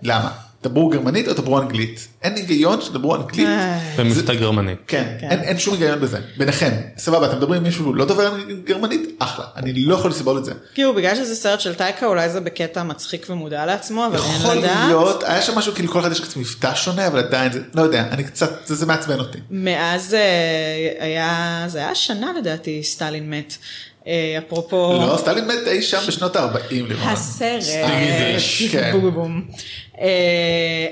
למה? דברו גרמנית או דברו אנגלית? אין היגיון שדברו אנגלית. אה, במבטא גרמני. כן, כן. אין, שום היגיון בזה. ביניכם, סבבה, אתם מדברים עם מישהו לא דובר גרמנית? אחלה. אני לא יכול לסבול את זה. כאילו בגלל שזה סרט של טייקה אולי זה בקטע מצחיק ומודע לעצמו, אבל יכול אין לדעת. להיות, היה שם משהו כאילו כל אחד יש קצת מבטא שונה, אבל עדיין, זה, לא יודע, אני קצת, זה, מעצבן אותי. מאז אה, היה, זה היה שנה לדעתי סטלין מת. אה, אפרופו לא, סטלין מת אי שם בשנות ה-40 לירון. הסרט, כן. בובובום. אה,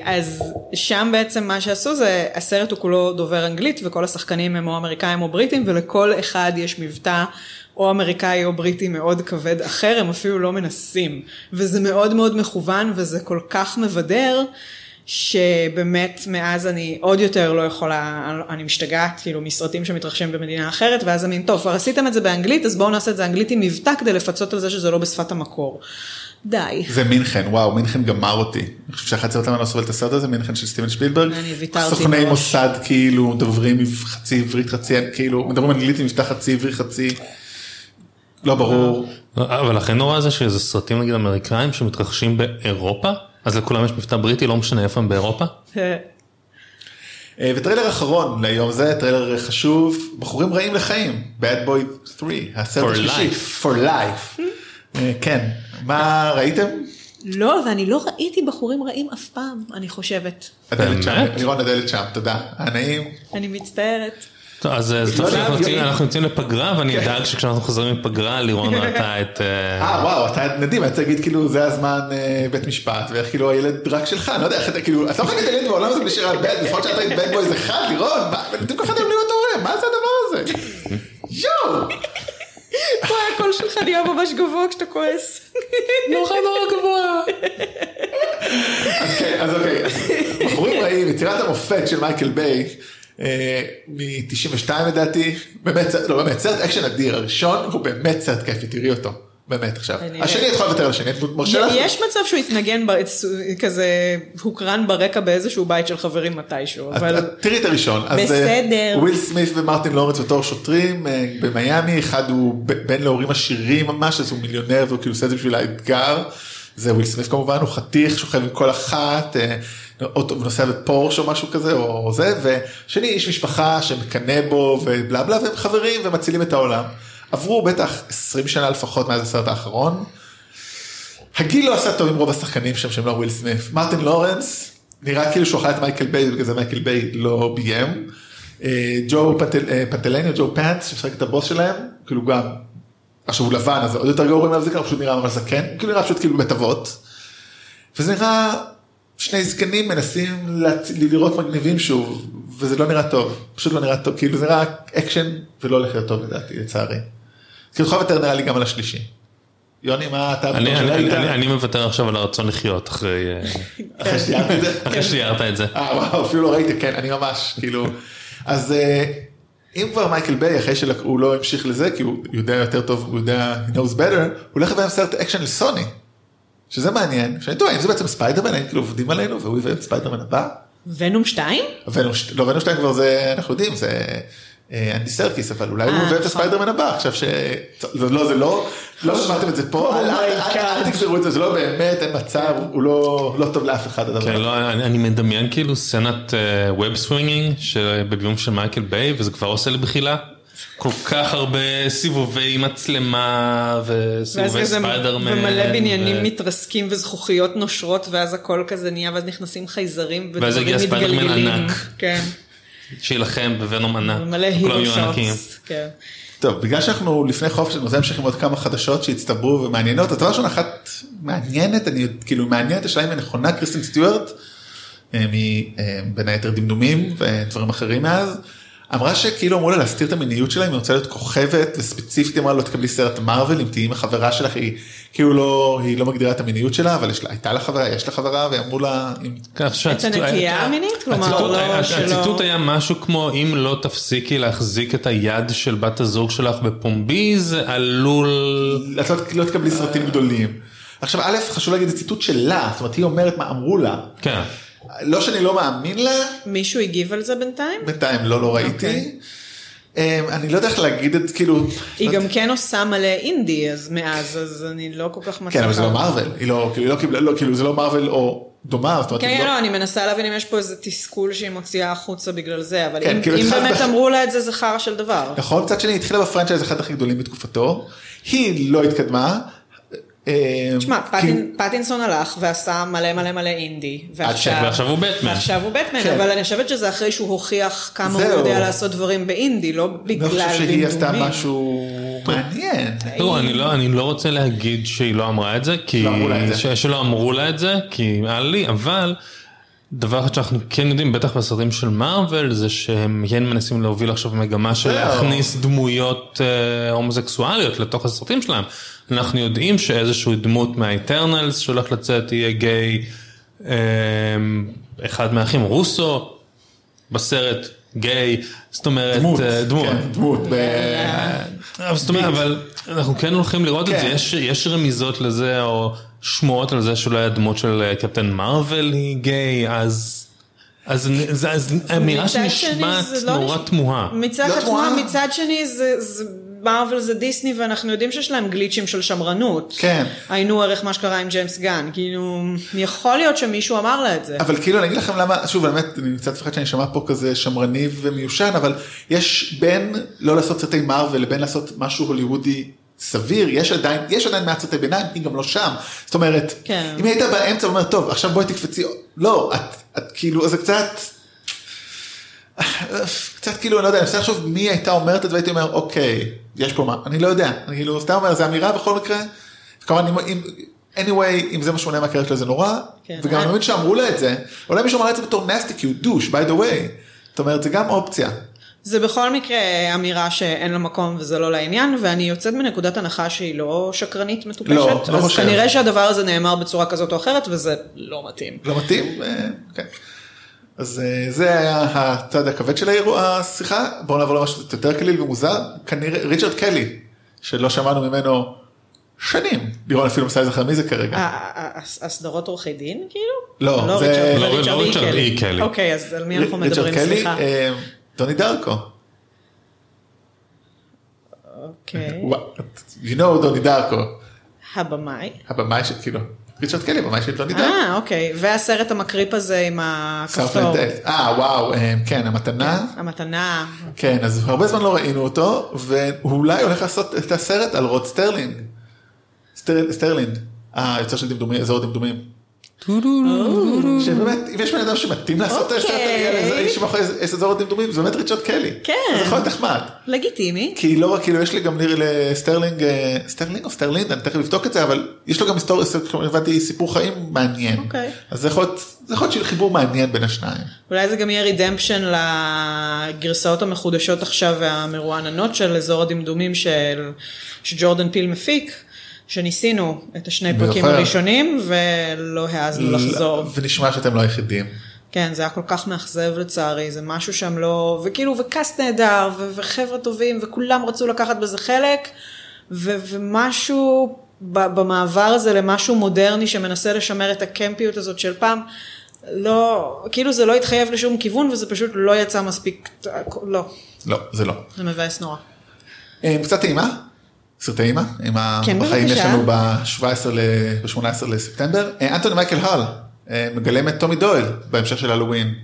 אז שם בעצם מה שעשו זה, הסרט הוא כולו דובר אנגלית וכל השחקנים הם או אמריקאים או בריטים ולכל אחד יש מבטא או אמריקאי או בריטי מאוד כבד אחר, הם אפילו לא מנסים. וזה מאוד מאוד מכוון וזה כל כך מבדר. שבאמת מאז אני עוד יותר לא יכולה, אני משתגעת כאילו מסרטים שמתרחשים במדינה אחרת, ואז אני, טוב, כבר עשיתם את זה באנגלית, אז בואו נעשה את זה אנגלית עם מבטא כדי לפצות על זה שזה לא בשפת המקור. די. זה מינכן, וואו, מינכן גמר אותי. אני חושב שאחת הסרטים אני לא סובל את הסרט הזה, מינכן של סטיבן שפילברג. אני ויתרתי סוכני מראש. מוסד כאילו מדברים עם חצי עברית חצי, כאילו מדברים אנגלית עם מבטא חצי עברית חצי. לא ברור. אבל הכי נורא זה שזה סרטים נגיד אמריקאים שמתרחשים באירופה, אז לכולם יש מבטא בריטי, לא משנה איפה הם באירופה. אה, וטריילר אחרון ליום זה, טריילר חשוב, בחורים רעים לחיים, Bad Boy 3, הסרט השלישי. For Life. אה, כן, מה ראיתם? לא, ואני לא ראיתי בחורים רעים אף פעם, אני חושבת. הדלת שם? לירון הדלת שם, תודה. הנעים. אני מצטערת. טוב, אז לא יוצאים- יום- אנחנו יוצאים לפגרה ואני כן. אדאג שכשאנחנו חוזרים מפגרה לירון ראתה את... אה, אה וואו, אתה נדיב, אני רוצה להגיד כאילו זה הזמן אה, בית משפט, ואיך כאילו הילד רק שלך, אני לא יודע איך אתה כאילו, אתה לא יכול ילד בעולם הזה בלי שירה בד, לפחות שאתה היית בד בויז אחד, לירון, מה זה הדבר הזה? יואו! וואי, הקול שלך נהיה ממש גבוה כשאתה כועס. נורא נורא גבוה. אז כן, אז אוקיי, בחורים רעים, יצירת המופת של מייקל ביי, מ-92 לדעתי, באמת, לא באמת, סרט אקשן אדיר, הראשון הוא באמת סרט כיפי, תראי אותו, באמת עכשיו. השני. את יכולה לוותר על השני, את מרשה לך? יש מצב שהוא התנגן ב- כזה, הוקרן ברקע באיזשהו בית של חברים מתישהו, אבל תראי את הראשון. אה, בסדר. וויל סמית ומרטין לורנס בתור שוטרים אה, במיאמי, אחד הוא בן להורים עשירים ממש, אז הוא מיליונר והוא כאילו עושה את זה בשביל האתגר. זה וויל סמית כמובן, הוא חתיך, שוכב עם כל אחת, אה, אוטו- נוסע בפורש או משהו כזה, או זה, ושני איש משפחה שמקנא בו ובלה בלה, והם חברים ומצילים את העולם. עברו בטח 20 שנה לפחות מאז הסרט האחרון. הגיל לא עשה טוב עם רוב השחקנים שם שהם לא וויל סמית. מרטין לורנס נראה כאילו שהוא אכל את מייקל ביי ובגלל זה מייקל ביי לא ביים. אה, ג'ו פטל, אה, ג'ו פנץ שמשחק את הבוס שלהם כאילו גם. עכשיו הוא לבן אז עוד יותר גרוע מהזקן הוא פשוט נראה ממש זקן כאילו נראה פשוט כאילו בית אבות. וזה נראה שני זקנים מנסים. לראות מגניבים שוב וזה לא נראה טוב פשוט לא נראה טוב כאילו זה נראה אקשן ולא הולך להיות טוב לדעתי לצערי. יכול יותר נראה לי גם על השלישי. יוני מה אתה אני- אני- אני- אלדן? אני מוותר עכשיו על הרצון לחיות אחרי אה, אחרי שתיארת את זה. אה וואו אפילו לא ראיתי כן אני ממש כאילו אז אה, אם כבר מייקל ביי אחרי שהוא לא המשיך לזה כי הוא יודע יותר טוב הוא יודע he knows better הוא הולך לביים סרט אקשן לסוני. שזה מעניין שאני טועה אם זה בעצם ספיידרמן האם כאילו עובדים עלינו והוא יביים את ספיידרמן הבא. ונום 2? ונום לא ונום שתיים כבר זה אנחנו יודעים זה אנדי סרקיס אבל אולי הוא אה, מביא את נכון. הספיידרמן הבא עכשיו ש... זה לא זה לא לא שמעתם את זה פה אל- God. תגזרו את זה זה לא באמת אין מצב הוא לא לא טוב לאף אחד הדבר כן, הזה. לא, אני, מדמיין כאילו סצנת web swinging בביום של מייקל ביי וזה כבר עושה לי בחילה. כל כך הרבה סיבובי מצלמה ואז וסיבובי ספיידרמן. ומלא בניינים ו- מתרסקים וזכוכיות נושרות ואז הכל כזה נהיה ואז נכנסים חייזרים ואז ודברים הגיע ספיידרמן מתגלגלים. ענק. כן, שיילחם בוונום ענק. כולם hero. shots. כן. טוב, בגלל שאנחנו לפני חופש, אני רוצה להמשיך עם עוד כמה חדשות שהצטברו ומעניינות. אז דבר ראשון, אחת מעניינת, אני כאילו מעניינת, השאלה אם היא נכונה, קריסטין סטיוארט, אה, מבין היתר דמדומים ודברים אחרים מאז, אמרה שכאילו אמרו לה להסתיר את המיניות שלה, אם היא רוצה להיות כוכבת, וספציפית אמרה לא תקבלי סרט מארוול, אם תהיי עם החברה שלך, היא כאילו לא, היא לא מגדירה את המיניות שלה, אבל יש לה, הייתה לה חברה, יש לה חברה, ואמרו לה, אם- כך שהציטוט- הנטייה המינית? כלומר, הציטוט לא היה- שלא- הציטוט היה משהו כמו אם לא תפסיקי להחזיק את היד של בת הזוג שלך בפומבי זה עלול את לא, לא תקבלי סרטים גדולים. עכשיו א', חשוב להגיד, זה ציטוט שלה, זאת אומרת, היא אומרת מה אמרו לה. כן. לא שאני לא מאמין לה, מישהו הגיב על זה בינתיים? בינתיים לא, לא ראיתי. אוקיי. אמ, אני לא יודע איך להגיד את כאילו, היא גם כן עושה מלא אינדי אז מאז, אז אני לא כל כך מצליחה. כן אבל זה לא מארוול, היא לא, כאילו, לא קיבלה, לא, כאילו זה לא מארוול או דומה, כן, לא- לא, אני מנסה להבין אם יש פה איזה תסכול שהיא מוציאה החוצה בגלל זה, אבל כן, אם כאילו באמת אמרו לה את זה, זה חרא של דבר. נכון, מצד שני התחילה בפרנצ'ייז אחד הכי גדולים בתקופתו, היא לא התקדמה. אמ, תשמע, פטין- פטינסון הלך ועשה מלא מלא מלא אינדי, ועכשיו הוא בטמן. ועכשיו הוא בטמן, כן. אבל אני חושבת שזה אחרי שהוא הוכיח כמה הוא. יודע לעשות דברים באינדי, לא אני לא בגלל חושב שהיא עשתה. משהו מעניין. תראו, אני לא, אני לא רוצה להגיד שהיא לא אמרה את זה, כי... לא אמרו לה את זה. ש- שלא אמרו לה את זה, כי היה לי, אבל דבר אחד שאנחנו כן יודעים, בטח בסרטים של מארוול, זה שהם כן מנסים להוביל עכשיו מגמה של. להכניס דמויות אה, הומוסקסואליות לתוך הסרטים שלהם. אנחנו יודעים שאיזושהי דמות מהאיטרנלס שהולך לצאת יהיה גיי, אה, אחד מהאחים רוסו בסרט גיי, זאת אומרת, דמות, אה, דמות. כן, דמות. ב- אבל זאת אומרת, אבל אנחנו כן הולכים לראות את זה, כן. יש, יש רמיזות לזה, או שמועות על זה שאולי הדמות של אה, קפטן מרוויל היא גיי, אז... אז, אמירה שנשמעת לא נורא נש- תמוהה. מצד לא אחד. תמוהה, מצד שני זה, זה מארוול זה דיסני ואנחנו יודעים שיש להם גליצ'ים של שמרנות. כן. היינו ערך מה שקרה עם ג'יימס גן, כאילו, יכול להיות שמישהו אמר לה את זה. אבל כאילו אני אגיד לכם למה, שוב באמת, אני קצת מפחד שאני אשמע פה כזה שמרני ומיושן, אבל יש בין לא לעשות סרטי מארוול לבין לעשות משהו הוליוודי סביר, יש עדיין, יש עדיין מעט סרטי ביניים, היא גם לא שם. זאת אומרת, כן. אם היית באמצע ואומר, טוב, עכשיו בואי תקפצי, לא, את, את כאילו, זה קצת, קצת כאילו, אני לא יודע, אני מנסה לחשוב מי הייתה אומרת את זה, והייתי אומר, אוקיי, יש פה מה, אני לא יודע, אני כאילו, סתם אומר, זו אמירה בכל מקרה, כמובן, אם, anyway, אם זה מה שעולה מהקריירה שלה זה נורא, כן. וגם אני מבין שאמרו לה את זה, אולי מישהו אמר את זה בתור כי הוא דוש, by the way, זאת אומרת, זה גם אופציה. זה בכל מקרה אמירה שאין לה מקום וזה לא לעניין, ואני יוצאת מנקודת הנחה שהיא לא שקרנית מטופשת, לא, לא אז חושב. כנראה שהדבר הזה נאמר בצורה כזאת או אחרת, וזה לא מתאים. לא מתאים? אה, כן. אז אה, זה היה הצד הכבד של האירוע, השיחה, בואו נעבור למשהו יותר קליל ומוזר, כנראה ריצ'רד קלי, שלא שמענו ממנו שנים, לירון אפילו מסייז אחר מי זה כרגע. הסדרות עורכי דין כאילו? לא, לא זה- ריצ'רד, לא, לא ריצ'רד ריצ'רד E. קלי. אוקיי, אז על מי אנחנו ריצ'רד מדברים? קלי, סליחה. אה, דוני דרקו. אוקיי. You know דוני דרקו, הבמאי. הבמאי של כאילו, ריצ'רד קלי, הבמאי של דוני דרקו. אה, אוקיי. והסרט המקריפ הזה עם הכפתור. אה וואו, אה, כן, המתנה. המתנה. כן, אז הרבה זמן לא ראינו אותו, והוא אולי הולך לעשות את הסרט על רוד סטרלינג. סטר, סטרלינד, היוצר של דמדומים, אזור דמדומים. שבאמת, אם יש בן אדם שמתאים לעשות את. איש אזור הדמדומים, זה באמת ריצ'רד קלי. כן. זה יכול להיות נחמד. לגיטימי. כי לא רק, כאילו, יש לי גם נראה לסטרלינג, אה, סטרלינג או סטרלינד, אני תכף אבדוק את זה, אבל יש לו גם היסטוריה, כמו הבנתי, סיפור חיים מעניין. אוקיי. אז זה יכול להיות, חיבור מעניין בין השניים. אולי זה גם יהיה רידמפשן לגרסאות המחודשות עכשיו והמרועננות של אזור הדמדומים של שג'ורדן פיל מפיק, שניסינו את השני פרקים. הראשונים ולא העזנו לחזור. ונשמע שאתם לא היחידים. כן, זה היה כל כך מאכזב לצערי, זה משהו שם לא, וכאילו, וקאסט נהדר, ו- וחבר'ה טובים, וכולם רצו לקחת בזה חלק, ו- ומשהו ב- במעבר הזה למשהו מודרני שמנסה לשמר את הקמפיות הזאת של פעם, לא, כאילו זה לא התחייב לשום כיוון, וזה פשוט לא יצא מספיק, לא, לא, זה לא. זה מבאס נורא. אה, קצת טעימה, סרטי אימה, אם כן, בחיים יש. לנו ב-17 ב-18 לספטמבר. אה, אנטוני מייקל הול אה, מגלם את טומי דויל בהמשך של הלואוין.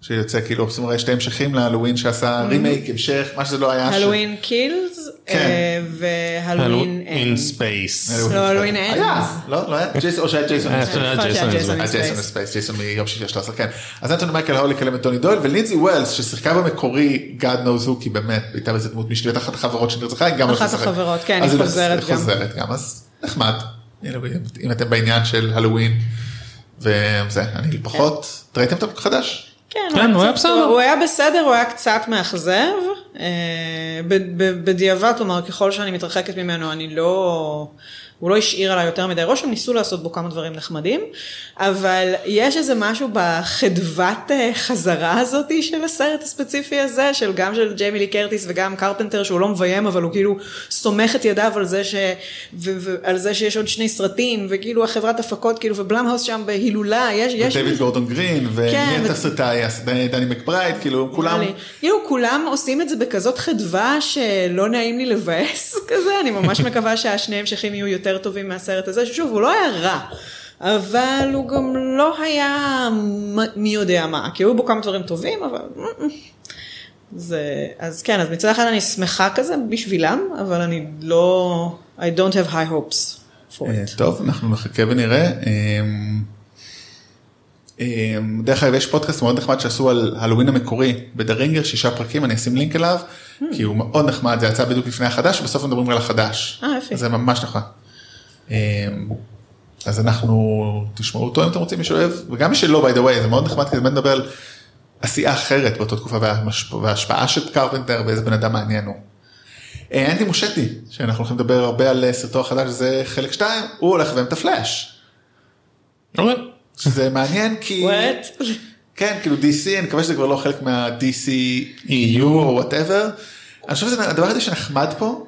שיוצא כאילו, זאת אומרת, שתי המשכים להלואוין שעשה רימייק, המשך, מה שזה לא היה. הלואוין Kills, כן. ו Halloween in Ends. space. לא, הלואין היה, Ends. לא, לא היה, או שהיה ג'ייסון. היה. היה. ג'ייסון. אה, ג'ייסון in space, ג'ייסון מיום שישי ה-13, כן. אז אנטוני מייקל הול יגלם את טומי דויל, ולינזי ווילס ששיחקה במקורי, God knows who, כי באמת, הייתה באיזה דמות משנית, אחת החברות שנרצחה, היא גם אחת. החברות, כן, היא לא- חוזרת גם. חוזרת גם, אז נחמד. אם אתם בעניין של הלואוין, וזה, אני פחות, ראיתם את החדש? כן, כן, הוא היה בסדר. הוא היה בסדר, הוא היה קצת מאכזב. אה, בדיעבד, כלומר, ככל שאני מתרחקת ממנו, אני לא, הוא לא השאיר עליי יותר מדי רושם, ניסו לעשות בו כמה דברים נחמדים, אבל יש איזה משהו בחדוות אה, חזרה הזאתי של הסרט הספציפי הזה, של גם של ג'יימי לי קרטיס וגם קרפנטר, שהוא לא מביים, אבל הוא כאילו סומך את ידיו על זה, ש... ו... ועל זה שיש עוד שני סרטים, וכאילו החברת הפקות, כאילו, ובלאמהאוס שם בהילולה, יש... יש... ודייוויד גורדון גרין, ומי כן, ו- התסריטאי, דני מקברייד, כאילו כולם. כאילו כולם עושים את זה בכזאת חדווה שלא נעים לי לבאס כזה, אני ממש מקווה שהשני המשכים יהיו יותר טובים מהסרט הזה, ששוב, הוא לא היה רע. אבל הוא גם לא היה מי יודע מה, כי היו בו כמה דברים טובים, אבל... זה, אז כן, אז מצד אחד אני שמחה כזה בשבילם, אבל אני לא, I don't have high hopes for אה, it. טוב, אנחנו נחכה ונראה. אמ, אמ, דרך אגב, יש פודקאסט מאוד נחמד שעשו על הלווין המקורי בדרינגר, שישה פרקים, אני אשים לינק אליו, כי הוא מאוד נחמד, זה יצא בדיוק לפני החדש, בסוף מדברים על החדש. אה. אז זה ממש נכון. אמ, אז אנחנו, תשמעו אותו אם אתם רוצים, מי שאוהב, וגם מי שלא, by the way, זה מאוד נחמד, כי זה באמת מדבר על עשייה אחרת באותה תקופה, וההשפעה של קרפנטר ואיזה בן אדם מעניין הוא. אה, אנדי מושטי, שאנחנו הולכים לדבר הרבה על אה, סרטו החדש, זה חלק 2, הוא הולך לביים את הפלאש. אוקיי. שזה מעניין כי, What? כן, כאילו DC, אני מקווה שזה כבר לא חלק מה- DCEU או whatever. אני חושב שזה הדבר היחידי שנחמד פה, לא,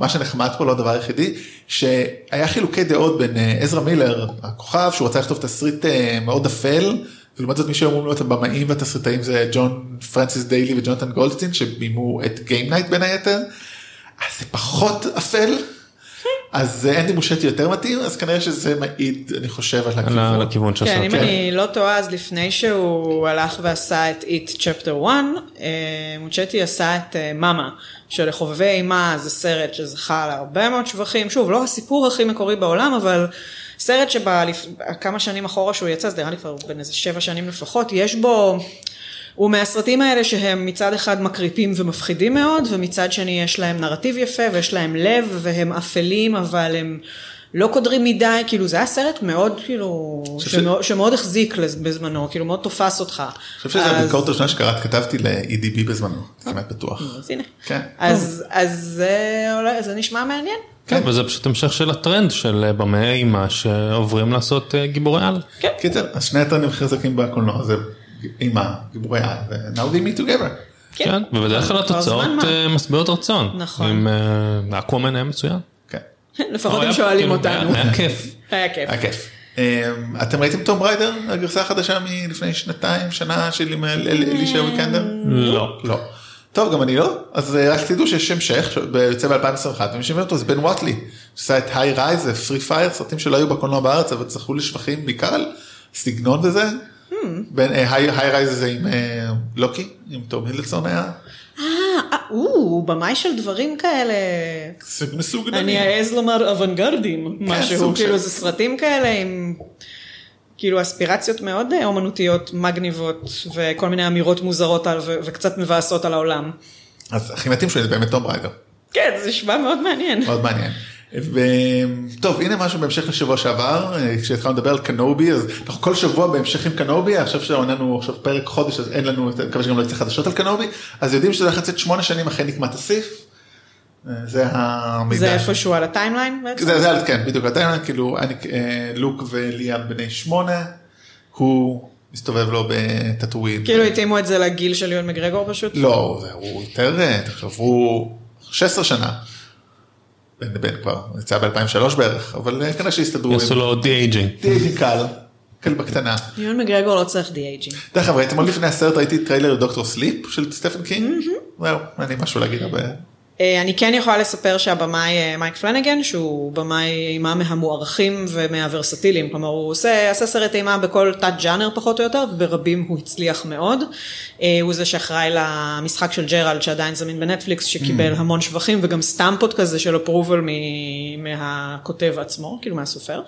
מה שנחמד פה, לא הדבר היחידי, שהיה חילוקי דעות בין אה, עזרא מילר, הכוכב, שהוא רצה לכתוב תסריט אה, מאוד אפל, ולעומת זאת מי שאומרים לו את הבמאים והתסריטאים זה ג'ון פרנסיס דיילי וג'ונתן גולדסטין, שביימו את Game Night בין היתר, אז זה פחות אפל. אז אה, אנדי מושטי יותר מתאים, אז כנראה שזה מעיד, אני חושב, על על הכיוון. ה- לכיוון של כן. אם אני לא טועה, אז לפני שהוא הלך ועשה את It Chapter 1, אה, מוצ'טי עשה את אה, מאמה, שלחובבי אימה זה סרט שזכה להרבה מאוד שבחים, שוב, לא הסיפור הכי מקורי בעולם, אבל סרט שבכמה שנים אחורה שהוא יצא, זה נראה לי כבר בין איזה שבע שנים לפחות, יש בו... הוא מהסרטים האלה שהם מצד אחד מקריפים ומפחידים מאוד, ומצד שני יש להם נרטיב יפה ויש להם לב, והם אפלים, אבל הם לא קודרים מדי, כאילו זה היה סרט מאוד, כאילו, שמאוד, שמאוד החזיק בזמנו, כאילו מאוד תופס אותך. אני חושב שזו אז- הביקורת הראשונה שקראת, כתבתי ל-EDB בזמנו, כמעט בטוח. אז הנה. כן. אז, אז זה, עולה- זה נשמע מעניין. כן, וזה פשוט המשך של הטרנד של אה, במאי אימה שעוברים לעשות אה, גיבורי על. כן. קיצר, אז שני הטרנדים חזקים בקולנוע זה אימא, גיבורי על, ו-Now they meet together. כן, ובדרך כלל התוצאות. אה, משביעות רצון. נכון. עם אה, אקוואמן היה מצוין. כן, לפחות הם היה- שואלים כאילו, אותנו. היה כיף. היה כיף. אמ, אתם ראיתם Tomb Raider, הגרסה החדשה מלפני שנתיים, שנה של עם אל- אל- אלישיה ויקנדר? לא. לא. טוב, גם אני לא, אז אה, רק תדעו שיש המשך, שיוצא ב-2021, ומי שמביים אותו זה בן וויטלי, שעשה את High-Rise ו Free Fire, סרטים שלא היו בקולנוע בארץ, אבל זכו לשבחים בעיקר על סגנון וזה. בין High Rise זה עם אה, לוקי, עם תום הידלסטון היה, אה, אה, הוא במאי של דברים כאלה. סוג מסוג אני. אעז לומר אוונגרדים, משהו, סוג כאילו זה סרטים כאלה עם כאילו אספירציות מאוד אה, אומנותיות מגניבות וכל מיני אמירות מוזרות על, ו- וקצת מבאסות על העולם. אז הכי מתאים שלי זה באמת תום ריידר. כן, זה נשמע מאוד מעניין. מאוד מעניין. ו... טוב הנה משהו בהמשך לשבוע שעבר אה, כשהתחלנו לדבר על קנובי אז אנחנו כל שבוע בהמשך עם קנובי עכשיו שעוננו עכשיו פרק חודש אז אין לנו אני מקווה שגם לא יצא חדשות על קנובי אז יודעים שזה הולך לצאת שמונה שנים אחרי נקמת הסית'. אה, זה המידע. זה איפשהו על ה timeline בעצם? זה, זה, כן בדיוק אתה כאילו אני, אה, לוק וליאם בני שמונה הוא מסתובב לו בטאטווין. כאילו התאימו את זה לגיל של יון מגרגור פשוט? לא, זה- הוא יותר, אה, תחשוב, הוא 16 שנה. בן לבן כבר, יצא ב-2003 בערך, אבל אה, כנראה שהסתדרו יעשו לו de-aging. די קל, קל בקטנה. יון מגרגור לא צריך de-aging. דרך אגב, אתמול לפני הסרט ראיתי טריילר ל Doctor Sleep של סטפן קינג, זהו, אין לי משהו להגיד הרבה. אה, אני כן יכולה לספר שהבמאי אה, מייק פלנגן, שהוא במאי אימה מהמוערכים ומהוורסטיליים, כלומר הוא עושה, עשה סרט אימה בכל תת ג'אנר פחות או יותר, וברובם הוא הצליח מאוד. אה, הוא זה שאחראי למשחק של ג'רלד שעדיין זמין בנטפליקס, שקיבל המון שבחים וגם stamp ות כזה של approval מהכותב עצמו, כאילו מהסופר.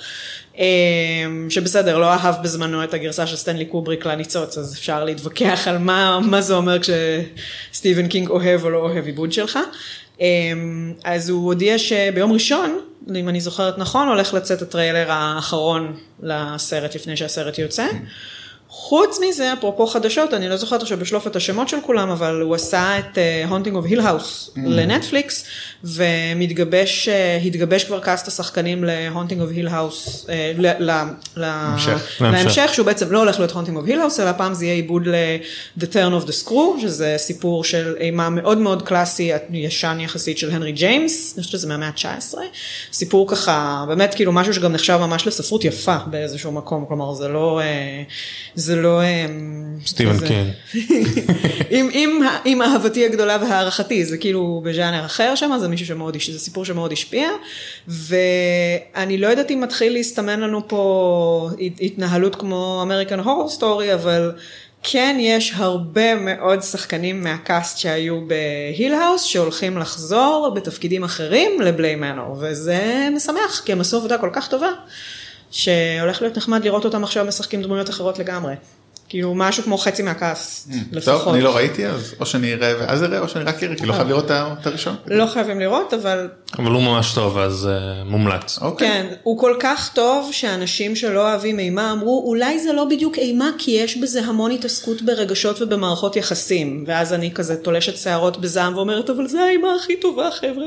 שבסדר, לא אהב בזמנו את הגרסה של סטנלי קובריק לניצוץ, אז אפשר להתווכח על מה, מה זה אומר כשסטיבן קינג אוהב או לא אוהב עיבוד שלך. אמ, אז הוא הודיע שביום ראשון, אם אני זוכרת נכון, הולך לצאת הטריילר האחרון לסרט לפני שהסרט יוצא. חוץ מזה, אפרופו חדשות, אני לא זוכרת עכשיו בשלוף את השמות של כולם, אבל הוא עשה את Haunting of Hill House לנטפליקס, ומתגבש, אה, התגבש כבר קאסט השחקנים ל Haunting of Hill House, המשך. להמשך. להמשך, שהוא בעצם לא הולך להיות Haunting of Hill House, אלא הפעם זה יהיה עיבוד ל-The Turn of the Screw, שזה סיפור של אימה מאוד מאוד קלאסי, ישן יחסית של הנרי ג'יימס, אני חושבת שזה מהמאה ה-19, סיפור ככה, באמת כאילו משהו שגם נחשב ממש לספרות יפה באיזשהו מקום, כלומר זה לא, אה, זה לא... אה, סטיבן קינג. עם, עם, עם אהבתי הגדולה והערכתי, זה כאילו בז'אנר אחר שם, זה מישהו שמאוד, זה סיפור שמאוד השפיע, ואני לא יודעת אם מתחיל להסתמן לנו פה הת- התנהלות כמו American Horror Story, אבל כן יש הרבה מאוד שחקנים מהקאסט שהיו ב Hill House, שהולכים לחזור בתפקידים אחרים ל Bly Manor, וזה משמח, כי הם עשו עבודה כל כך טובה, שהולך להיות נחמד לראות אותם עכשיו משחקים דמויות אחרות לגמרי. כאילו משהו כמו חצי מהקאסט, לפחות. טוב, אני לא ראיתי, אז או שאני אראה ואז אראה, או שאני רק אראה, כי לא חייב לראות את הראשון. לא חייבים לראות, אבל אבל הוא ממש טוב אז אה, מומלץ. אוקיי. כן, הוא כל כך טוב שאנשים שלא אוהבים אימה אמרו, אולי זה לא בדיוק אימה, כי יש בזה המון התעסקות ברגשות ובמערכות יחסים. ואז אני כזה תולשת שערות בזעם ואומרת, אבל זה האימה הכי טובה, חבר'ה.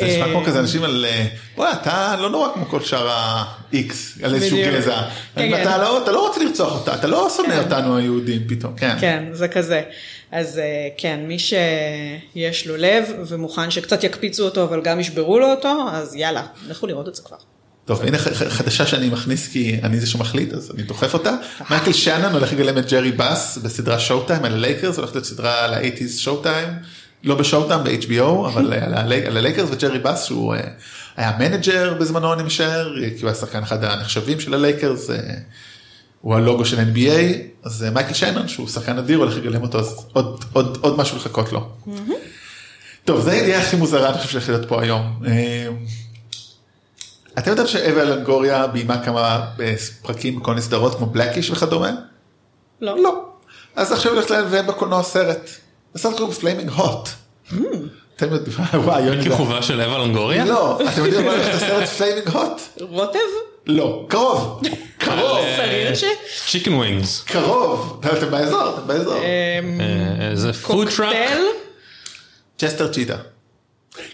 זה נשמע אה, כמו כזה אנשים על, אה, וואי, אתה לא נורא כמו כל שאר ה-X, על איזשהו. גזע. כן, אתה כן. לא- אתה לא רוצה לרצוח אותה, אתה לא שונא אותנו היהודים פתאום, כן. כן, זה כזה. אז אה, כן, מי שיש לו לב ומוכן שקצת יקפיצו אותו, אבל גם ישברו לו אותו, אז יאללה, לכו לראות את זה כבר. טוב, הנה חדשה שאני מכניס כי אני זה שמחליט, אז אני דוחף אותה. מייקל שאנון הולך לגלם את ג'רי באס בסדרה Showtime על הלייקרס, הולכת להיות סדרה על ה-80's Showtime, לא ב Showtime, ב-HBO, אבל על הלייקרס וג'רי באס שהוא אה, היה manager בזמנו אני משער, כי הוא היה שחקן אחד הנחשבים של הלייקרס, אה, הוא הלוגו של NBA, אז אה, מייקל שאנון שהוא שחקן אדיר הולך לגלם אותו, אז עוד- עוד עוד משהו לחכות לו. טוב, זה הידיעה הכי מוזרה אני חושב שהולכת להיות פה היום. אתם יודעים שאווה לונגוריה ביימה כמה פרקים בכל מיני סדרות כמו Black-ish וכדומה? לא. לא. אז עכשיו הולכת לביים בקולנוע סרט. הסרט קוראים Flaming Hot. אתם יודעים, וואי, יוני. זה- כיכובה של אווה לונגוריה? לא, אתם יודעים מה הולך את הסרט Flaming Hot? רוטב? לא, קרוב, קרוב, סריר ש... chicken wings. קרוב, אתם באזור, אתם באזור. אמ, זה food truck. קוקטייל? צ'סטר צ'יטה.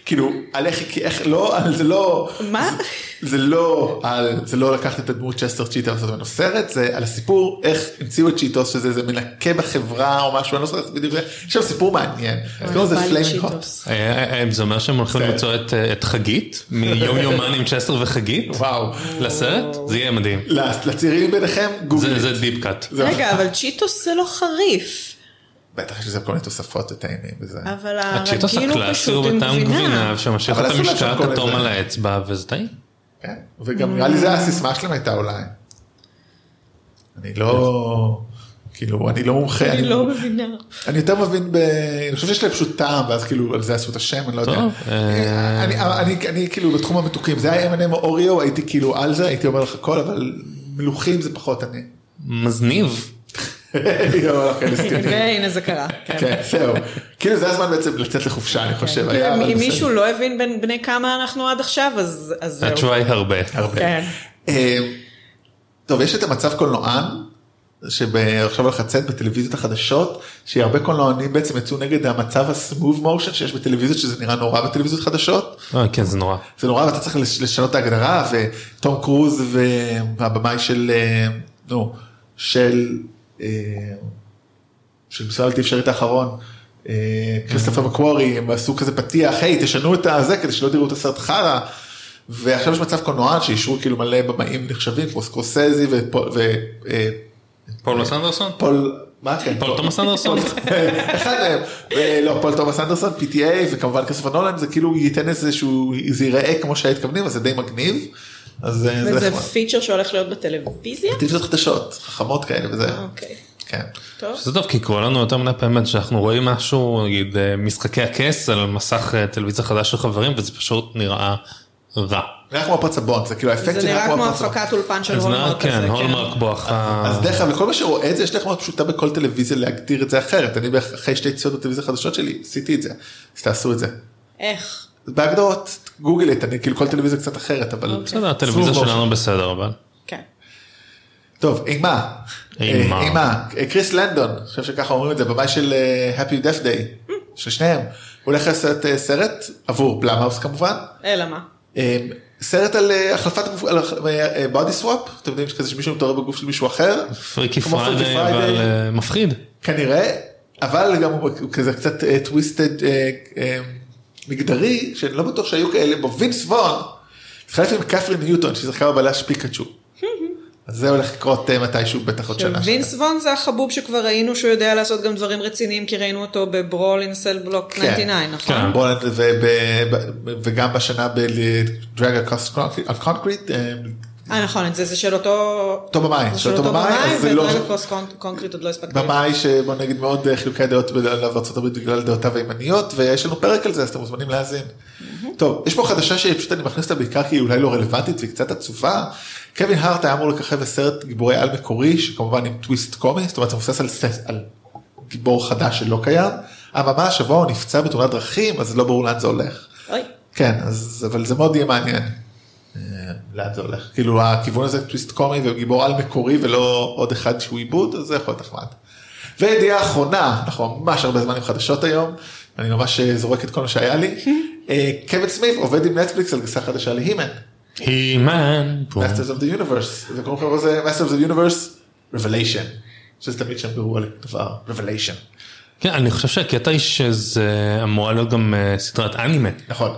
כאילו, על איך, כי איך, לא, על זה לא, מה? זה לא, על, זה לא לקחת את הדמות צ'סטר צ'יטה ולעשות ממנו סרט, זה על הסיפור איך המציאו את צ'יטוס, שזה איזה מנקה בחברה או משהו, אני לא זוכר בדיוק, יש שם סיפור מעניין. אז קוראים לזה Flamin' Hot. צ'יטוס. אה, זה אומר שהם הולכים זה- למצוא את, אה, את חגית מיום יומן עם צ'סטר וחגית וואו. לסרט? זה יהיה מדהים. לצעירים ביניכם, גוגל. זה זה deep cut. זה- רגע, אבל צ'יטוס זה לא חריף. בטח יש לזה כל מיני תוספות וטעימים וזה. אבל הצ'יטוס הרגיל הוא הקלאסי הוא פשוט עם בטעם גבינה. שמשאיר את המשקע הכתום על האצבע וזה טעים. כן, וגם נראה לי זה הסיסמה שלהם הייתה אולי. אני לא, כאילו, אני לא מומחה. אני לא מבינה. אני יותר מבין ב... אני חושב שיש להם פשוט טעם, ואז כאילו על זה עשו את השם, אני לא יודע. אה, אני, אני, אני כאילו בתחום המתוקים, זה היה M&M או אוריו, הייתי כאילו על זה, הייתי אומר לך הכל, אבל מלוכים זה פחות אני. מזניב. והנה זה קרה. כן. כן, זהו. כאילו זה הזמן בעצם לצאת לחופשה, אני חושב. היה, אבל אם. מישהו לא הבין בין- בני כמה אנחנו עד עכשיו, אז זהו. התשובה היא הרבה. כן. אה, טוב, יש את המצב קולנוען, שעכשיו הולך לצאת בטלוויזיות החדשות, שהרבה קולנוענים בעצם יצאו נגד המצב הסמוב מושן שיש בטלוויזיות, שזה נראה נורא בטלוויזיות חדשות. אה, כן זה נורא. זה נורא ואתה צריך לש- לשנות את ההגדרה, ותום קרוז והבמאי של, אה, נו, של, של משימה בלתי אפשרית האחרון. אה, כריסטופר מקוורי, הם עשו כזה פתיח, היי תשנו את הזה כדי שלא תראו את הסרט חרא. ועכשיו יש מצב קולנוען שאישרו כאילו מלא במאים נחשבים כמו סקורסזי ופול, אה, פול אנדרסון? פול, מה כן? פול תומאס אנדרסון? אחד מהם, אה, לא פול תומאס אנדרסון, PTA וכמובן כסף נולן זה כאילו ייתן איזה שהוא, זה ייראה כמו שהתכוונים אז זה די מגניב. אז אה, וזה זה נחמד. פיצ'ר שהולך להיות בטלוויזיה? טלוויזיות חדשות, חכמות כאלה וזה, אוקיי. כן. טוב. זה טוב כי קורה לנו יותר מדי פעמים שאנחנו רואים משהו נגיד אה, משחקי הכס על מסך אה, טלוויזיה חדש של חברים וזה פשוט נראה רע. נראה כמו הבונד, זה כאילו האפקט זה שנראה נראה כמו הפרץ הבונד. הפקת אולפן של נראה הולמרק כזה. כן הולמרק בואכה. אז דרך אגב לכל מי שרואה את זה יש דרך מאוד פשוטה בכל טלוויזיה להגדיר את זה אחרת, אני אחרי שתי יציאות בטלוויזיה החדשות שלי עשיתי את זה, אז תעשו את זה. איך? בהגדרות גוגל את, אני כאילו כל טלוויזיה קצת אחרת אבל בסדר הטלוויזיה שלנו בסדר אבל. כן. טוב, אימה. אימה. אה, אימה. אה, קריס לנדון, אני חושב שככה אומרים את זה, במאי של אה, Happy Death Day, של שניהם. הוא הולך לעשות סרט, עבור בלומהאוס כמובן. אלא מה? סרט על החלפת body swap, אתם יודעים שכזה שמישהו מתעורר בגוף של מישהו אחר. Freaky Friday. אבל מפחיד. כנראה, אבל גם הוא הוא כזה קצת twisted מגדרי, שאני לא בטוח שהיו כאלה בו. וינס וון, התחלף עם קפרין ניוטון ששיחקה בבלש פיקאצ'ו. אז זה הולך לקרות אה, מתישהו בטח עוד שנה. וינס וון זה החבוב שכבר ראינו שהוא יודע לעשות גם דברים רציניים, כי ראינו אותו ב Brawl in Cell Block 99, נכון? כן. וב- ב- וגם בשנה ב Dragged Across Concrete, אה נכון, זה של אותו... אותו במאי, של אותו במאי, אז זה לא- ו Dragged Across Concrete עוד לא הספקתי. במאי שבוא נגיד מאוד אה, חילוקי דעות עליו בחברה בגלל דעותיו הימניות ויש לנו פרק על זה אז אתם מוזמנים להאזין. טוב יש פה חדשה שפשוט אני מכניס אותה בעיקר כי היא אולי לא רלוונטית והיא קצת עצובה. קווין הארט היה אמור לככב בסרט גיבורי על מקורי שכמובן עם טוויסט קומי זאת אומרת זה מבוסס על, גיבור חדש שלא קיים. אבל ממש השבוע הוא נפצע בתאונת דרכים אז לא ברור לאן זה הולך. כן אבל זה מאוד יהיה מעניין. לאן זה הולך כאילו הכיוון הזה טוויסט קומי וגיבור על מקורי ולא עוד אחד שהוא עיבוד אז זה יכול להיות נחמד. וידיעה אחרונה אנחנו ממש הרבה זמן עם חדשות היום אני ממש אה, זורק את כל מה שהיה לי. אה, קווין סמית עובד עם נטפליקס על גרסה חדשה להימן. הימן. Masters of the Universe וקוראים לך לזה Masters of the Universe Revelation. שזה תמיד שם גרוע לדבר Revelation. כן, אני חושב שהקטע היא שזה אמורה להיות גם אה, סדרת אנימה. נכון.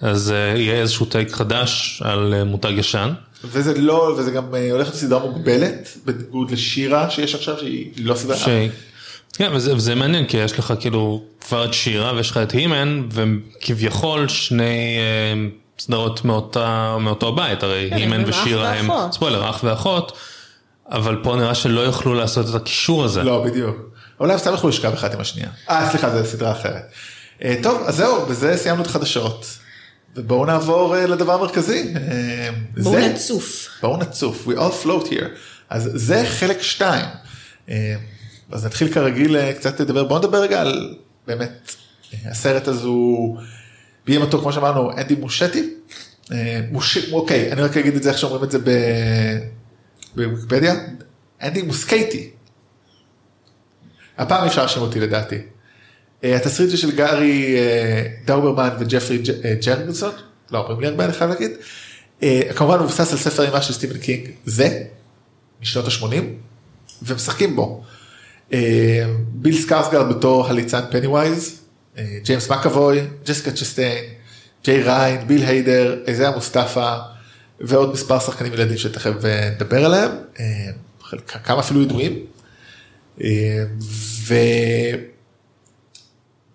אז אה, יהיה איזשהו טייק חדש על אה, מותג ישן. וזה לא וזה גם אה, הולך לסדרה מוגבלת בניגוד לשירה שיש עכשיו שהיא לא סדרה. ש... כן, וזה, וזה מעניין כי יש לך כאילו כבר את שירה ויש לך את הימן וכביכול שני אה, סדרות מאותה, מאותו הבית, הרי כן, הימן ושירה הם ואחות. ספוילר אח ואחות, אבל פה נראה שלא יוכלו לעשות את הקישור הזה. לא בדיוק. אולי הם סתם יכלו לשכב אחת עם השנייה. אה סליחה זה סדרה אחרת. אה, טוב אז זהו בזה סיימנו את החדשות. ובואו נעבור אה, לדבר המרכזי. אה, בואו נצוף. בואו נצוף, we all float here. אז זה חלק שתיים. אה, אז נתחיל כרגיל קצת לדבר, בואו נדבר רגע על באמת, הסרט הזה הוא, ביים אותו כמו שאמרנו אנדי מושטי. מוש... אוקיי, אני רק אגיד את זה איך שאומרים את זה ב- בוויקיפדיה, אנדי מוסקייטי. הפעם אפשר להאשים אותי לדעתי. אה, התסריט של גארי אה, דאוברמן וג'פרי אה, ג'רגלסון, לא אומרים לי הרבה אני חייב להגיד. כמובן הוא מבוסס על ספר אימה של סטיבן קינג, זה, משנות ה-80, ומשחקים בו. ביל סקרסגרד בתור הליצן פניווייז, אה, ג'יימס מקאבוי, ג'סיקה צ'סטיין, ג'יי ריאן, ביל היידר, אייזאיה מוסטפא, ועוד מספר שחקנים ילדים שתכף נדבר עליהם, כמה אפילו ידועים. ו...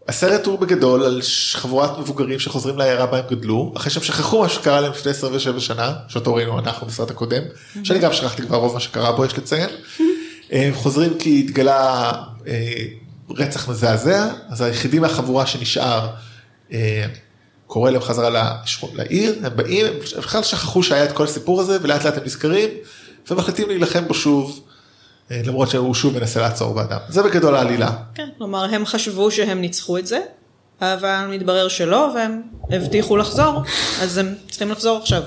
הסרט הוא בגדול על חבורת מבוגרים שחוזרים לעיירה בה הם גדלו, אחרי שהם שכחו מה שקרה להם לפני 27 שנה, שאותו ראינו אנחנו בסרט הקודם, שאני גם שכחתי כבר רוב מה שקרה בו יש לציין. הם חוזרים כי התגלה אה, רצח מזעזע, אז היחידי מהחבורה שנשאר אה, קורא להם חזרה לעיר, הם באים, הם בכלל שכחו שהיה את כל הסיפור הזה ולאט לאט הם נזכרים ומחליטים להילחם בו שוב, אה, למרות שהוא שוב מנסה לעצור באדם. זה בגדול העלילה. כן, כלומר הם חשבו שהם ניצחו את זה, אבל מתברר שלא, והם הבטיחו לחזור, אז הם צריכים לחזור עכשיו,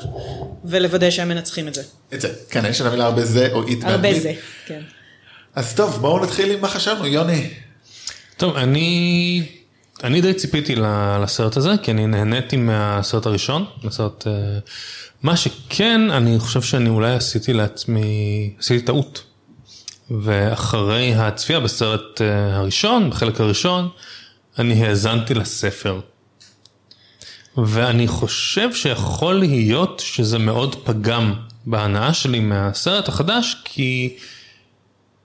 ולוודא שהם מנצחים את זה. את זה. כן, יש לנו מילה הרבה זה או איט הרבה באנגלית. זה, כן. אז טוב, בואו נתחיל עם מה חשבנו, יוני. טוב, אני, אני די ציפיתי ל- לסרט הזה, כי אני נהניתי מהסרט הראשון, הסרט, אה, מה שכן, אני חושב שאני אולי עשיתי לעצמי, עשיתי טעות. ואחרי הצפייה בסרט אה, הראשון, בחלק הראשון, אני האזנתי לספר. ואני חושב שיכול להיות שזה מאוד פגם בהנאה שלי מהסרט החדש, כי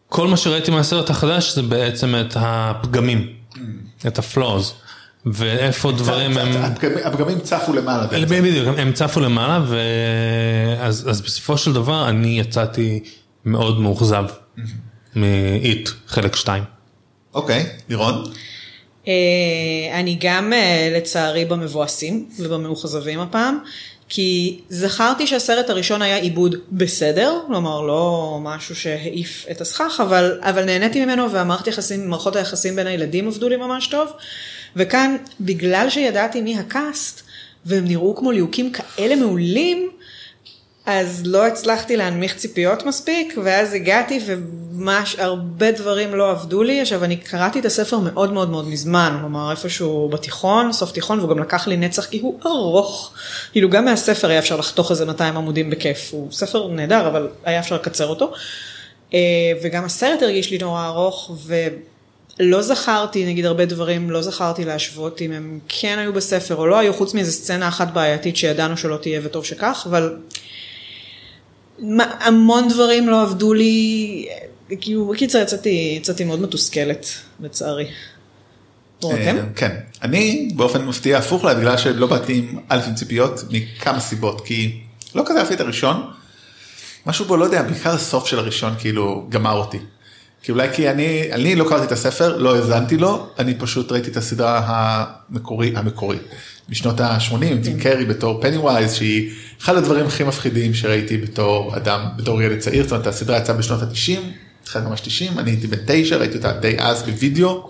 כל מה שראיתי מהסרט החדש זה בעצם את הפגמים, את הפלוז, ואיפה דברים הם... הפגמים- צפו למעלה. בעצם. בדיוק, הם- צפו למעלה, ואז אז בסופו של דבר אני יצאתי מאוד מאוכזב מאיט חלק 2. אוקיי, לירון. אה, אני גם אה, לצערי במבואסים ובמאוכזבים הפעם, כי זכרתי שהסרט הראשון היה עיבוד בסדר, כלומר לא משהו שהעיף את הסכך, אבל, אבל נהניתי ממנו והמערכת יחסים, מערכות היחסים בין הילדים עבדו לי ממש טוב, וכאן בגלל שידעתי מי הקאסט, והם נראו כמו ליהוקים כאלה מעולים, אז לא הצלחתי להנמיך ציפיות מספיק, ואז הגעתי וממש הרבה דברים לא עבדו לי. עכשיו, אני קראתי את הספר מאוד מאוד מאוד מזמן, כלומר איפשהו בתיכון, סוף תיכון, והוא גם לקח לי נצח כי הוא ארוך. כאילו, גם מהספר היה אפשר לחתוך איזה 200 עמודים בכיף. הוא ספר נהדר, אבל היה אפשר לקצר אותו. אה, וגם הסרט הרגיש לי נורא ארוך, ולא זכרתי, נגיד הרבה דברים, לא זכרתי להשוות אם הם כן היו בספר או לא היו, חוץ מאיזה סצנה אחת בעייתית שידענו שלא תהיה וטוב שכך, אבל המון דברים לא עבדו לי, כאילו, בקיצר יצאתי, יצאתי מאוד מתוסכלת, לצערי. אה, כן. אני באופן מפתיע הפוך לה בגלל שלא באתי עם א' עם ציפיות מכמה סיבות כי לא כזה אהבתי את הראשון. משהו בו לא יודע בעיקר הסוף של הראשון כאילו גמר אותי. כי אולי כי אני אני לא קראתי את הספר לא האזנתי לו אני פשוט ראיתי את הסדרה המקורי המקורי בשנות ה-80 עם טים קרי בתור פני ווייז שהיא אחד הדברים הכי מפחידים שראיתי בתור אדם בתור ילד צעיר זאת אומרת הסדרה יצאה בשנות ה-90 התחילת ממש 90 אני הייתי בן 9 ראיתי אותה די אז בווידאו.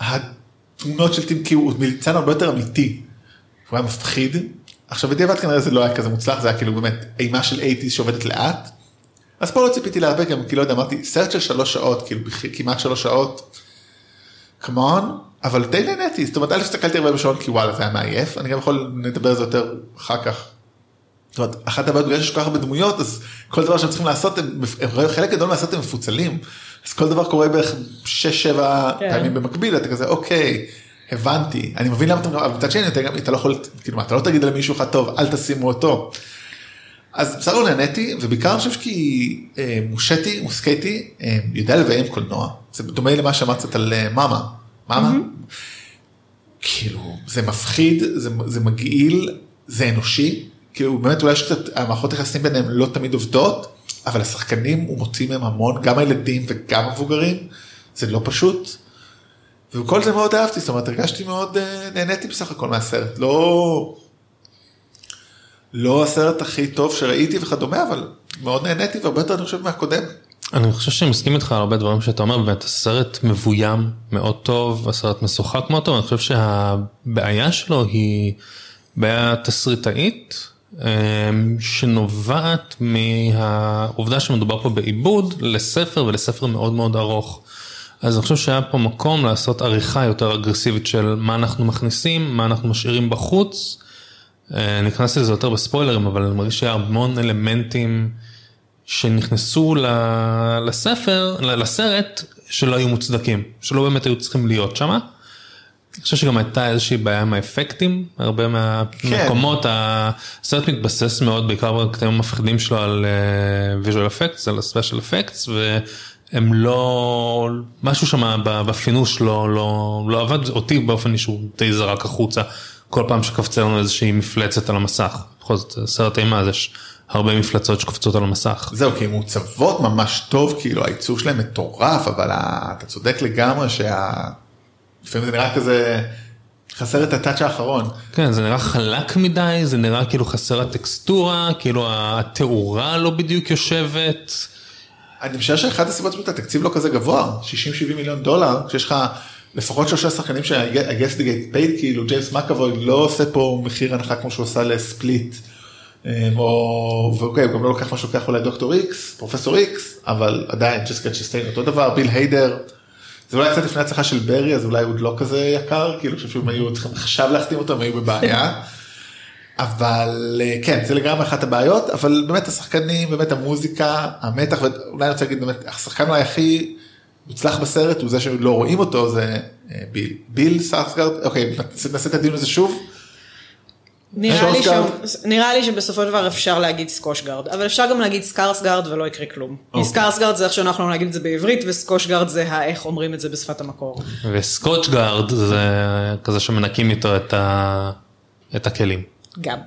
התמונות של טים קיו הוא מליצן הרבה יותר אמיתי. הוא היה מפחיד. עכשיו בדיעבד כנראה זה לא היה כזה מוצלח זה היה כאילו באמת אימה של 80 שעובדת לאט. אז פה לא ציפיתי להרבה גם כי לא יודע אמרתי סרט של שלוש שעות כאילו כמעט שלוש שעות. כמון אבל די נהניתי זאת אומרת א' הסתכלתי הרבה בשעון כי וואלה זה היה מעייף אני גם יכול לדבר על זה יותר אחר כך. זאת אומרת, אחת הבעיות בגלל שיש כל כך הרבה דמויות אז כל דבר שהם צריכים לעשות הם, חלק גדול מהסרט הם מפוצלים אז כל דבר קורה בערך 6-7 כן. פעמים במקביל אתה כזה אוקיי הבנתי אני מבין למה אתה אבל מצד שני אתה לא יכול כאילו מה, אתה לא תגיד למישהו אחד טוב אל תשימו אותו. אז בסדר לא נהניתי ובעיקר אני חושב כי אה, מושטי מוסקייטי אה, יודע לביים קולנוע זה דומה למה שאמרת קצת על אה, מאמה. מאמה? כאילו זה מפחיד זה, זה מגעיל זה אנושי כאילו באמת אולי יש קצת המערכות יחסים ביניהם לא תמיד עובדות אבל השחקנים הוא מוציא מהם המון גם הילדים וגם המבוגרים זה לא פשוט. וכל זה מאוד אהבתי זאת אומרת הרגשתי מאוד אה, נהניתי בסך הכל מהסרט לא לא הסרט הכי טוב שראיתי וכדומה אבל מאוד נהניתי והרבה יותר אני חושב מהקודם. אני חושב שאני מסכים איתך על הרבה דברים שאתה אומר, באמת הסרט מבוים מאוד טוב, הסרט משוחק מאוד טוב, אני חושב שהבעיה שלו היא בעיה תסריטאית, אמ, שנובעת מהעובדה שמדובר פה בעיבוד לספר ולספר מאוד מאוד ארוך. אז אני חושב שהיה פה מקום לעשות עריכה יותר אגרסיבית של מה אנחנו מכניסים, מה אנחנו משאירים בחוץ. אה, נכנסתי לזה יותר בספוילרים, אבל אני מרגיש שהיה המון אלמנטים שנכנסו לספר, לסרט, שלא היו מוצדקים, שלא באמת היו צריכים להיות שם. אני חושב שגם הייתה איזושהי בעיה עם האפקטים, הרבה מהמקומות, הסרט מתבסס מאוד בעיקר בקטעים המפחידים שלו על visual effects, על ה special effects, והם לא, משהו שם בפינוש לא, לא, לא עבד, אותי באופן אישי הוא די זרק החוצה, כל פעם שקפצה לנו איזושהי מפלצת על המסך, בכל זאת סרט אימה אז יש הרבה מפלצות שקופצות על המסך. זהו כי הן מעוצבות ממש טוב כאילו העיצוב שלהם מטורף אבל ה- אתה צודק לגמרי שה... לפעמים זה נראה כזה חסר את הטאצ' האחרון. כן, זה נראה חלק מדי, זה נראה כאילו חסר הטקסטורה, כאילו התאורה לא בדיוק יושבת. אני משער שאחת הסיבות שבאמת התקציב לא כזה גבוה 60-70 מיליון דולר כשיש לך לפחות שלושה שחקנים the gate paid כאילו ג'יימס מקאבוי לא עושה פה מחיר הנחה כמו שהוא עשה לספליט. אה, או ואוקיי הוא גם לא לוקח מה שלוקח אולי דוקטור איקס פרופסור איקס אבל עדיין ג'סקה צ'סטיין אותו דבר ביל היידר. זה אולי קצת לפני הצלחה של ברי אז אולי הוא עוד לא כזה יקר כאילו אני חושב שאם היו צריכים עכשיו להחתים אותו הם היו בבעיה. אבל אה, כן זה לגמרי אחת הבעיות אבל באמת השחקנים באמת המוזיקה המתח ואולי אני רוצה להגיד באמת השחקן אולי הכי מוצלח בסרט הוא זה שלא רואים אותו זה אה, ביל ביל סקארסגרד אוקיי נעשה את הדיון הזה שוב. נראה לי. ש... נראה לי שבסופו של דבר אפשר להגיד סקושגרד, אבל אפשר גם להגיד סקארסגרד ולא יקרה כלום. כי אוקיי. סקארסגרד זה איך שאנחנו להגיד את זה בעברית, וסקושגרד זה האיך אומרים את זה בשפת המקור. ו Scotchgard זה כזה שמנקים איתו את, ה... את הכלים. גם.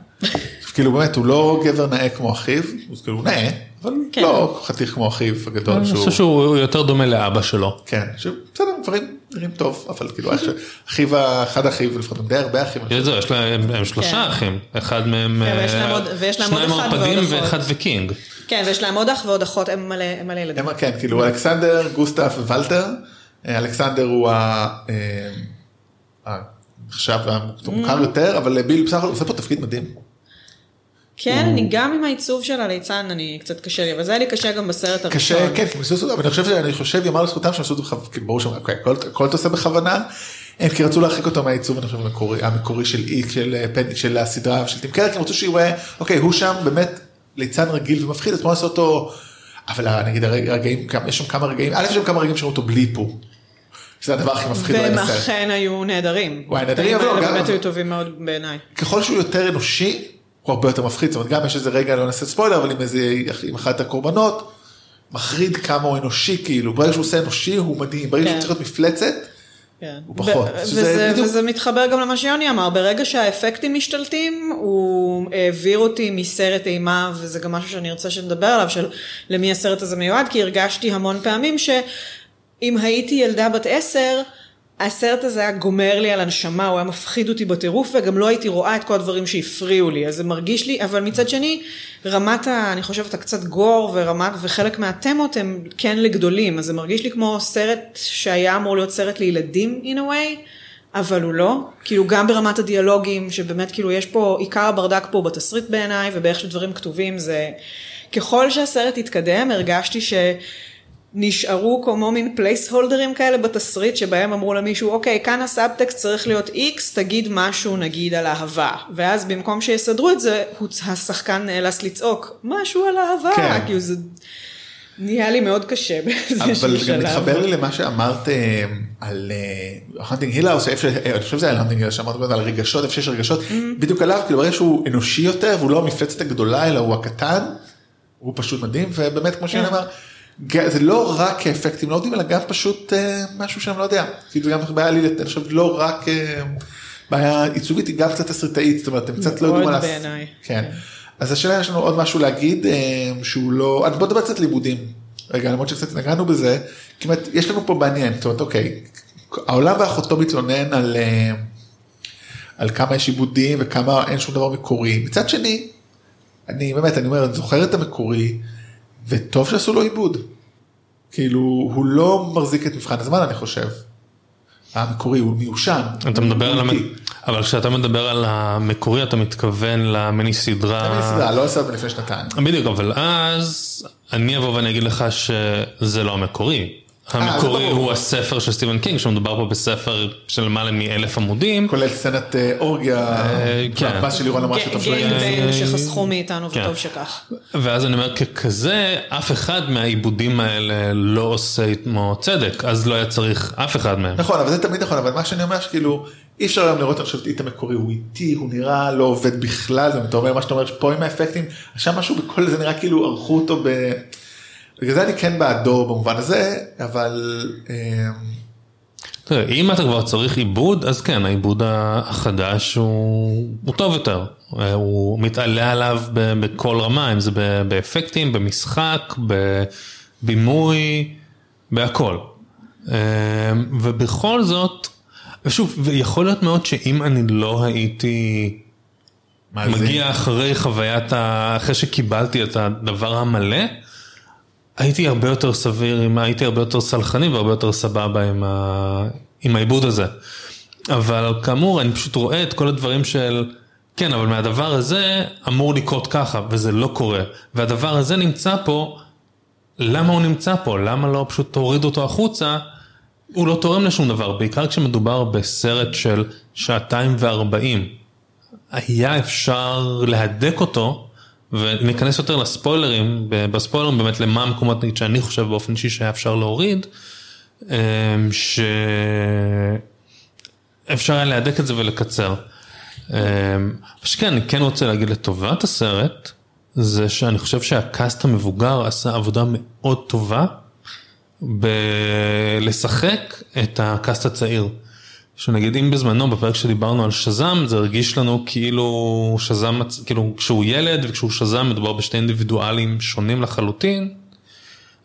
כאילו באמת הוא לא גבר נאה כמו אחיו הוא כאילו הוא נאה אבל כן. לא חתיך כמו אחיו הגדול אני שהוא חושב שהוא יותר דומה לאבא שלו. כן שבסדר דברים נראים טוב אבל כאילו איך שאחיו אחד אחיו לפחות די הרבה אחים. אני יש, יש להם הם שלושה כן. אחים, אחד מהם, כן, אה, שניים ערפדים אחות. ואחד וקינג. כן, ויש להם עוד אח ועוד אחות, הם מלא, ילדים. כן כאילו אלכסנדר גוסטף ולטר אה, אלכסנדר הוא ה... אה, ה- עכשיו המוכר יותר אבל ביל בסך הכל עושה פה תפקיד מדהים. כן, אני גם עם העיצוב של הליצן, אני קצת קשה לי, אבל זה היה לי קשה גם בסרט הראשון. קשה, כן, כי אבל אני חושב שאני חושב, יאמר לזכותם שהם עשו את זה בכוונה, ברור שאוקיי, הכל אתה עושה בכוונה, הם כי רצו להרחיק אותו מהעיצוב, אני חושב, המקורי, של אי, של אה, פן- של הסדרה, של טים כי הם רצו שהוא יראה, אוקיי, הוא שם באמת ליצן רגיל ומפחיד, אז בוא נעשה אותו, אבל ה- נגיד הרג- הרגעים, יש שם כמה רגעים, א', יש שם כמה רגעים שראו אותו בלי איפור. שזה הדבר הכי מפחיד והם. אכן היו נהדרים. וואי, נהדרים, הקטעים אבל גם- באמת היו טובים מאוד בעיניי. ככל שהוא יותר אנושי, הוא הרבה יותר מפחיד, זאת אומרת גם יש איזה רגע, לא נעשה ספוילר, אבל עם איזה, עם אחת הקורבנות, מחריד כמה הוא אנושי כאילו, ברגע שהוא עושה אנושי הוא מדהים, ברגע כן. שהוא צריך להיות מפלצת, כן. הוא פחות, ו- שזה וזה, בדיוק- וזה מתחבר גם למה שיוני אמר, ברגע שהאפקטים משתלטים, הוא העביר אותי מסרט אימה, וזה גם משהו שאני ארצה שנדבר עליו, של למי הסרט הזה מיועד, כי הרגשתי המון פעמים שאם הייתי ילדה בת עשר, הסרט הזה היה גומר לי על הנשמה, הוא היה מפחיד אותי בטירוף, וגם לא הייתי רואה את כל הדברים שהפריעו לי, אז זה מרגיש לי, אבל מצד שני, רמת ה... אני חושבת, הקצת גור, ורמת, וחלק מהתמות הם כן לגדולים, אז זה מרגיש לי כמו סרט שהיה אמור להיות סרט לילדים, in a way, אבל הוא לא. כאילו, גם ברמת הדיאלוגים, שבאמת, כאילו, יש פה, עיקר הברדק פה בתסריט בעיניי, ובאיך שדברים כתובים, זה... ככל שהסרט התקדם, הרגשתי ש... נשארו כמו מין placeholder־ים כאלה בתסריט שבהם אמרו למישהו אוקיי כאן הסאבטקסט צריך להיות איקס תגיד משהו נגיד על אהבה ואז במקום שיסדרו את זה הוא- השחקן נאלץ לצעוק משהו על אהבה כן. כאילו זה נהיה לי מאוד קשה באיזשהו אבל גם. מתחבר לי למה שאמרת אה, על הנטינג היל האוס, אני חושב שזה היה הנטינג היל האוס שאמרת על רגשות, איפה שיש רגשות, Mm-hmm. בדיוק עליו, כאילו ברגע שהוא אנושי יותר והוא לא המפלצת הגדולה אלא הוא הקטן, הוא פשוט מדהים ובאמת כמו שאני כן. אמר, זה לא רק אפקטים לא יודעים אלא גם פשוט אה, משהו שאני לא יודע, כאילו גם בעיה לי, אני חושב לא רק אה, בעיה עיצובית היא גם קצת תסריטאית, זאת אומרת הם קצת לא יודעים מאוד על הס- בעיניי. כן. אז השאלה יש לנו עוד משהו להגיד אה, שהוא לא, בוא נדבר קצת לימודים. רגע למרות שקצת נגענו בזה, כמעט יש לנו פה מעניין, זאת אומרת אוקיי, העולם ואחותו מתלונן על, על כמה יש עיבודים וכמה אין שום דבר מקורי. מצד שני, אני באמת, אני אומר, אני זוכר את המקורי, וטוב שעשו לו עיבוד. כאילו, הוא לא מחזיק את מבחן הזמן אני חושב. המקורי הוא מיושן. אתה מדבר על, הוא המ... איטי. אבל כשאתה מדבר על המקורי אתה מתכוון למיני סדרה. זה מסדרה, לא עשה לפני שנתיים. בדיוק, אבל אז אני אבוא ואני אגיד לך שזה לא המקורי. המקורי ברור. הוא הספר של סטיבן קינג, שמדובר פה בספר של למעלה מאלף עמודים. כולל סצנת אה, אורגיה, כן. הבת של לירון אמרה גיימבן יהיה. שחסכו מאיתנו כן. וטוב שכך. ואז אני אומר, ככזה, אף אחד מהעיבודים האלה לא עושה עמו צדק, אז לא היה צריך אף אחד מהם. נכון, אבל זה תמיד נכון, אבל מה שאני אומר שכאילו, אי אפשר היום לראות, חושב, את המקורי, הוא איטי, הוא נראה לא עובד בכלל, זאת אומרת, אתה אומר מה שאתה אומר, פה עם האפקטים, עכשיו משהו בכל זה נראה כאילו ערכו אותו ב... בגלל זה אני כן בעדו במובן הזה, אבל... אמ, תראה, אם אתה כבר צריך עיבוד, אז כן, העיבוד החדש הוא, הוא טוב יותר. אה, הוא מתעלה עליו ב- בכל רמה, אם זה ב- באפקטים, במשחק, בבימוי, בהכל. אה, ובכל זאת, ושוב, ויכול להיות מאוד שאם אני לא הייתי מה זה? מגיע אחרי חוויית, ה... אחרי שקיבלתי את הדבר המלא, הייתי הרבה יותר סביר. הייתי הרבה יותר סלחני והרבה יותר סבבה עם, ה... עם העיבוד הזה. אבל כאמור, אני פשוט רואה את כל הדברים של, כן, אבל מהדבר הזה אמור לקרות ככה, וזה לא קורה. והדבר הזה נמצא פה, למה הוא נמצא פה? למה לא פשוט תוריד אותו החוצה? הוא לא תורם לשום דבר, בעיקר כשמדובר בסרט של שעתיים וארבעים. היה אפשר להדק אותו וניכנס יותר לספוילרים, בספוילרים באמת למה המקומות נגיד שאני חושב באופן אישי שהיה אפשר להוריד, אמ, שאפשר היה להדק את זה ולקצר. אמ, מה שכן, אני כן רוצה להגיד לטובת הסרט, זה שאני חושב שהקאסט המבוגר עשה עבודה מאוד טובה בלשחק את הקאסט הצעיר. שנגיד אם בזמנו בפרק שדיברנו על שזם זה הרגיש לנו כאילו שזם כאילו כשהוא ילד וכשהוא שזם מדובר בשתי אינדיבידואלים שונים לחלוטין.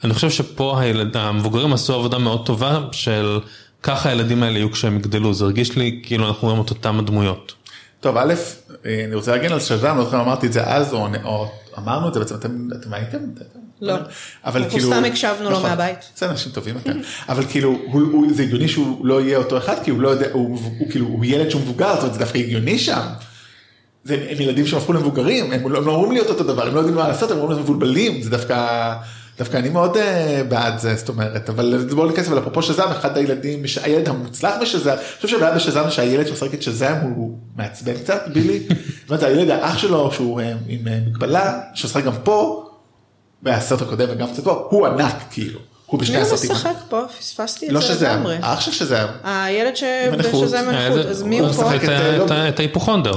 אני חושב שפה הילד, המבוגרים עשו עבודה מאוד טובה של ככה הילדים האלה יהיו כשהם יגדלו זה הרגיש לי כאילו אנחנו רואים את אותם הדמויות. טוב, א', אה, אני רוצה להגן על שזם, לא זוכר אמרתי את זה אז, או או אמרנו את זה בעצם, אתם אתם הייתם? לא. אבל אנחנו כאילו... סתם הקשבנו לו נכון. מהבית. זה אנשים טובים. אבל כאילו, זה הגיוני שהוא לא יהיה אותו אחד, כי הוא לא יודע, הוא הוא כאילו, הוא ילד שהוא מבוגר, זאת אומרת, זה דווקא הגיוני שם. זה, הם ילדים שהם הפכו למבוגרים, הם לא, הם לא אמורים להיות אותו דבר, הם לא יודעים מה לעשות, הם אמורים להיות מבולבלים, זה דווקא, דווקא אני מאוד uh, בעד זה, זאת אומרת, אבל בואו ניכנס, אבל אפרופו שזם, אחד הילדים, הילד המוצלח בשזם, אני חושב שהבעיה בשזם שהילד שמשחק את שזם הוא מעצבן קצת, בילי, זאת אומרת, הילד האח שלו שהוא uh, עם uh, מגבלה, שמשחק גם פה, והסרט הקודם וגם קצת פה, הוא ענק כאילו. הוא בשני מי הוא הסרטים. משחק פה? פספסתי את לא זה שזה, לגמרי. האח של שזה, הילד ש- הנכות. שזה מנחות, אז מי הוא הוא פה? את את, ה- לא- את ההיפוכונדר.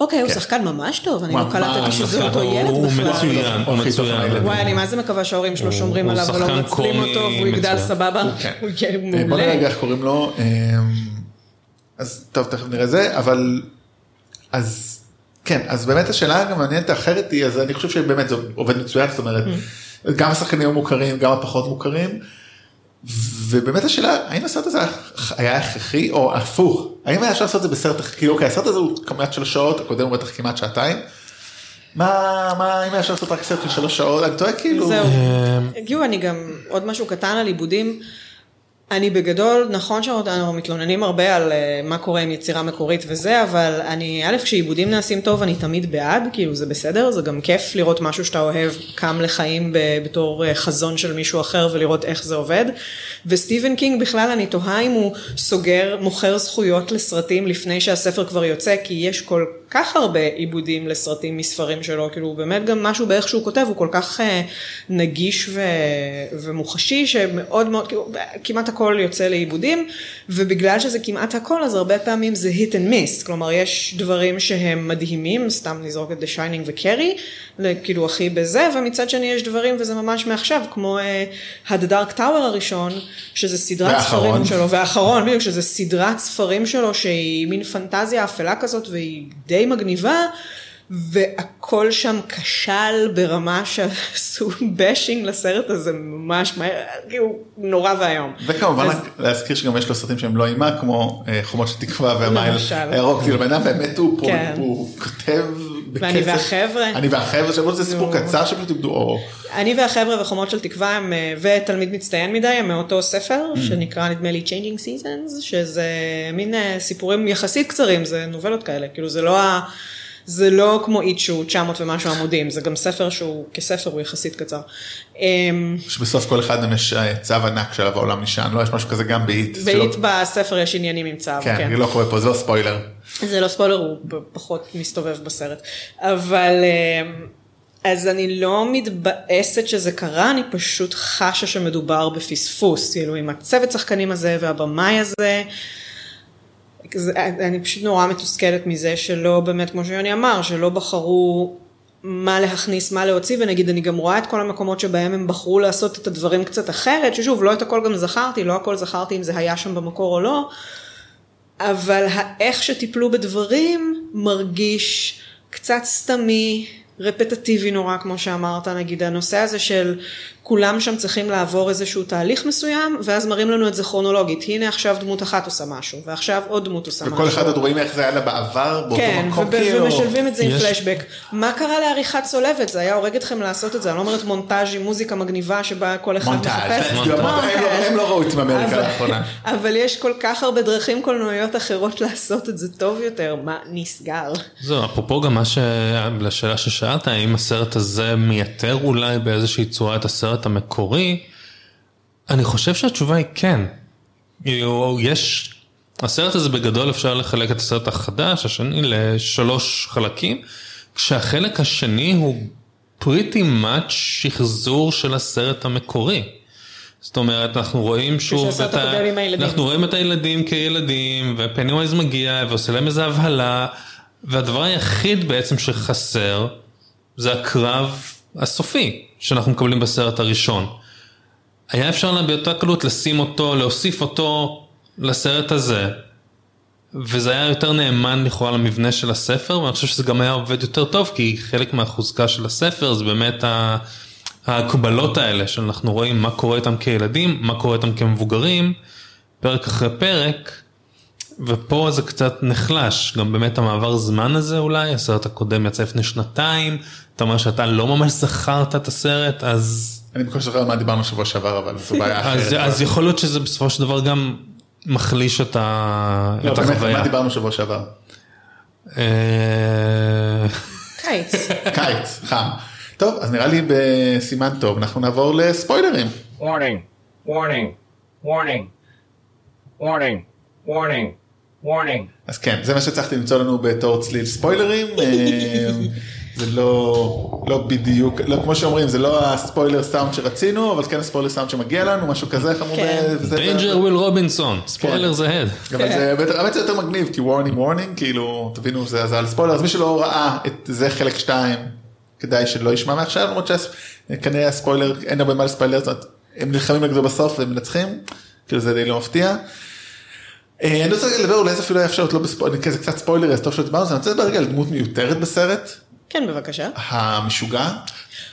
אוקיי, הוא כן. שחקן ממש טוב, אני לא קלטתי שזה אותו ילד הוא בכלל. מצוין, הוא הכי טוב מצוין. וואי, אני מה זה מקווה שההורים שלו הוא- שומרים הוא עליו ולא מנצלים קומי אותו והוא יגדל מצוין. סבבה. כן. הוא אה, בוא. נראה איך קוראים לו, אה, אז טוב תכף נראה זה, אבל אז כן, אז באמת השאלה גם המעניינת האחרת היא, אז אני חושב שבאמת זה עובד מצוין, זאת אומרת, גם השחקנים המוכרים, גם הפחות מוכרים, ובאמת השאלה, האם הסרט הזה היה הכרחי או הפוך, האם היה אפשר לעשות את זה בסרט, כאילו אוקיי, הסרט הזה הוא כמעט שלוש שעות, הקודם הוא בטח כמעט שעתיים, מה, מה, אם היה אפשר לעשות רק סרט של שלוש שעות, אני טועה כאילו, זהו. אה, הגיעו אני גם עוד משהו קטן על עיבודים. אני בגדול, נכון שאנחנו מתלוננים הרבה על אה, מה קורה עם יצירה מקורית וזה, אבל אני, א', כשעיבודים נעשים טוב אני תמיד בעד, כאילו זה בסדר, זה גם כיף לראות משהו שאתה אוהב קם לחיים בתור אה, חזון של מישהו אחר ולראות איך זה עובד. וסטיבן קינג בכלל אני תוהה אם הוא סוגר, מוכר זכויות לסרטים לפני שהספר כבר יוצא, כי יש כל כך הרבה עיבודים לסרטים מספרים שלו, כאילו באמת גם משהו באיך שהוא כותב הוא כל כך אה, נגיש ו, ומוחשי שמאוד מאוד, כאילו, כמעט הכל יוצא לעיבודים, ובגלל שזה כמעט הכל אז הרבה פעמים זה hit and miss, כלומר יש דברים שהם מדהימים, סתם נזרוק את The Shining וקרי, כאילו הכי בזה, ומצד שני יש דברים וזה ממש מעכשיו, כמו uh, The Dark Tower הראשון, שזה סדרת והאחרון. ספרים שלו, והאחרון, בדיוק, שזה סדרת ספרים שלו שהיא מין פנטזיה אפלה כזאת והיא די מגניבה. והכל שם כשל ברמה שעשו בשינג לסרט הזה ממש מהר, כאילו נורא ואיום. וכמובן אז- להזכיר שגם יש לו סרטים שהם לא אימה כמו אה, חומות של תקווה והמייל. הירוק, כאילו בן אדם באמת הוא כן. הוא כותב ואני בקצב, והחבר'ה. אני והחבר'ה שלו זה סיפור. קצר שפשוט איבדו אור, אני והחבר'ה וחומות של תקווה הם, אה, ותלמיד מצטיין מדי הם מאותו ספר Mm. שנקרא נדמה לי Changing Seasons שזה מין אה, סיפורים יחסית קצרים זה נובלות כאלה כאילו זה לא ה... זה לא כמו איט שהוא 900 ומשהו עמודים זה גם ספר שהוא כספר הוא יחסית קצר. אמ, שבסוף כל אחד מהם יש אה, צו ענק שעליו העולם נשען, לא יש משהו כזה גם באיט, באיט בספר יש עניינים עם צו, כן, כן. זה לא קורה פה, זה לא ספוילר, זה לא ספוילר, הוא פחות מסתובב בסרט. אבל אמ, אז אני לא מתבאסת שזה קרה, אני פשוט חשה שמדובר בפספוס, כאילו עם הצוות שחקנים הזה והבמאי הזה. זה, אני פשוט נורא מתוסכלת מזה שלא באמת, כמו שיוני אמר, שלא בחרו מה להכניס, מה להוציא, ונגיד אני גם רואה את כל המקומות שבהם הם בחרו לעשות את הדברים קצת אחרת, ששוב, לא את הכל גם זכרתי, לא הכל זכרתי אם זה היה שם במקור או לא, אבל האיך שטיפלו בדברים מרגיש קצת סתמי, רפטטיבי נורא, כמו שאמרת, נגיד הנושא הזה של כולם שם צריכים לעבור איזשהו תהליך מסוים, ואז מראים לנו את זה כרונולוגית. הנה עכשיו דמות אחת עושה משהו, ועכשיו עוד דמות עושה משהו. וכל אחד עוד רואים איך זה היה לה בעבר, באותו כן, מקום וב- כאילו, ומשלבים את זה עם יש- פלשבק. מה קרה לעריכת צולבת? זה היה הורג אתכם לעשות את זה, אני לא אומרת מונטאז' עם מוזיקה מגניבה שבה כל אחד מונטאז', מחפש. כאילו, הם לא- הם לא ראו את אמריקה אבל- לאחרונה. אבל יש כל כך הרבה דרכים קולנועיות אחרות לעשות את זה טוב יותר, מה נסגר? זהו, אפרופו גם מה ש... לשאלה ששאלת, האם הסרט הזה מייתר אולי באיזושהי צורה את הסרט המקורי, אני חושב שהתשובה היא כן. כאילו, יש... הסרט הזה בגדול אפשר לחלק את הסרט החדש, השני, לשלוש חלקים, כשהחלק השני הוא pretty much שחזור של הסרט המקורי. זאת אומרת, אנחנו רואים שוב את ה... אנחנו רואים את הילדים כילדים, ופניווייז מגיע ועושה להם איזה הבהלה, והדבר היחיד בעצם שחסר, זה הקרב הסופי שאנחנו מקבלים בסרט הראשון. היה אפשר לה באותה קלות לשים אותו, להוסיף אותו לסרט הזה, וזה היה יותר נאמן לכאורה למבנה של הספר, ואני חושב שזה גם היה עובד יותר טוב, כי חלק מהחוזקה של הספר זה באמת. ההקבלות האלה שאנחנו רואים מה קורה איתם כילדים, מה קורה איתם כמבוגרים, פרק אחרי פרק, ופה זה קצת נחלש, גם באמת המעבר זמן הזה אולי, הסרט הקודם יצא לפני שנתיים, אתה אומר שאתה לא ממש זכרת את הסרט, אז, אני בקושי זוכר על מה דיברנו שבוע שעבר, אבל זו בעיה אז, אחרת. אז יכול להיות שזה בסופו של דבר גם מחליש את ה- לא, את באמת, החוויה. מה דיברנו שבוע שעבר? אה, קיץ. קיץ, חם. טוב, אז נראה לי בסימן טוב, אנחנו נעבור לספוילרים. Warning, warning, warning, warning, warning, warning. אז כן, זה מה שהצלחתי למצוא לנו בתור צליל ספוילרים. אה, זה לא, לא בדיוק, לא, כמו שאומרים, זה לא הספוילר סאונד שרצינו, אבל כן הספוילר סאונד שמגיע לנו, משהו כזה, איך אמרו כן. Danger Will Robinson, spoilers ahead. אבל זה באמת- יותר מגניב, כי warning warning, כאילו, תבינו, זה זה על ספוילר, אז מי שלא ראה את זה חלק 2, כדאי שלא ישמע מעכשיו, למרות שכנראה הספוילר, אין הרבה מה לספיילר, זאת אומרת, הם נלחמים נגדו בסוף והם מנצחים, כאילו זה די לא מפתיע. אה, אני רוצה לדבר, אולי זה אפילו היה אפשר להיות לא בספוילר, כי זה קצת ספוילר, אז טוב שדיברנו על זה, אני רוצה לדבר רגע על דמות מיותרת בסרט, כן, בבקשה. המשוגע.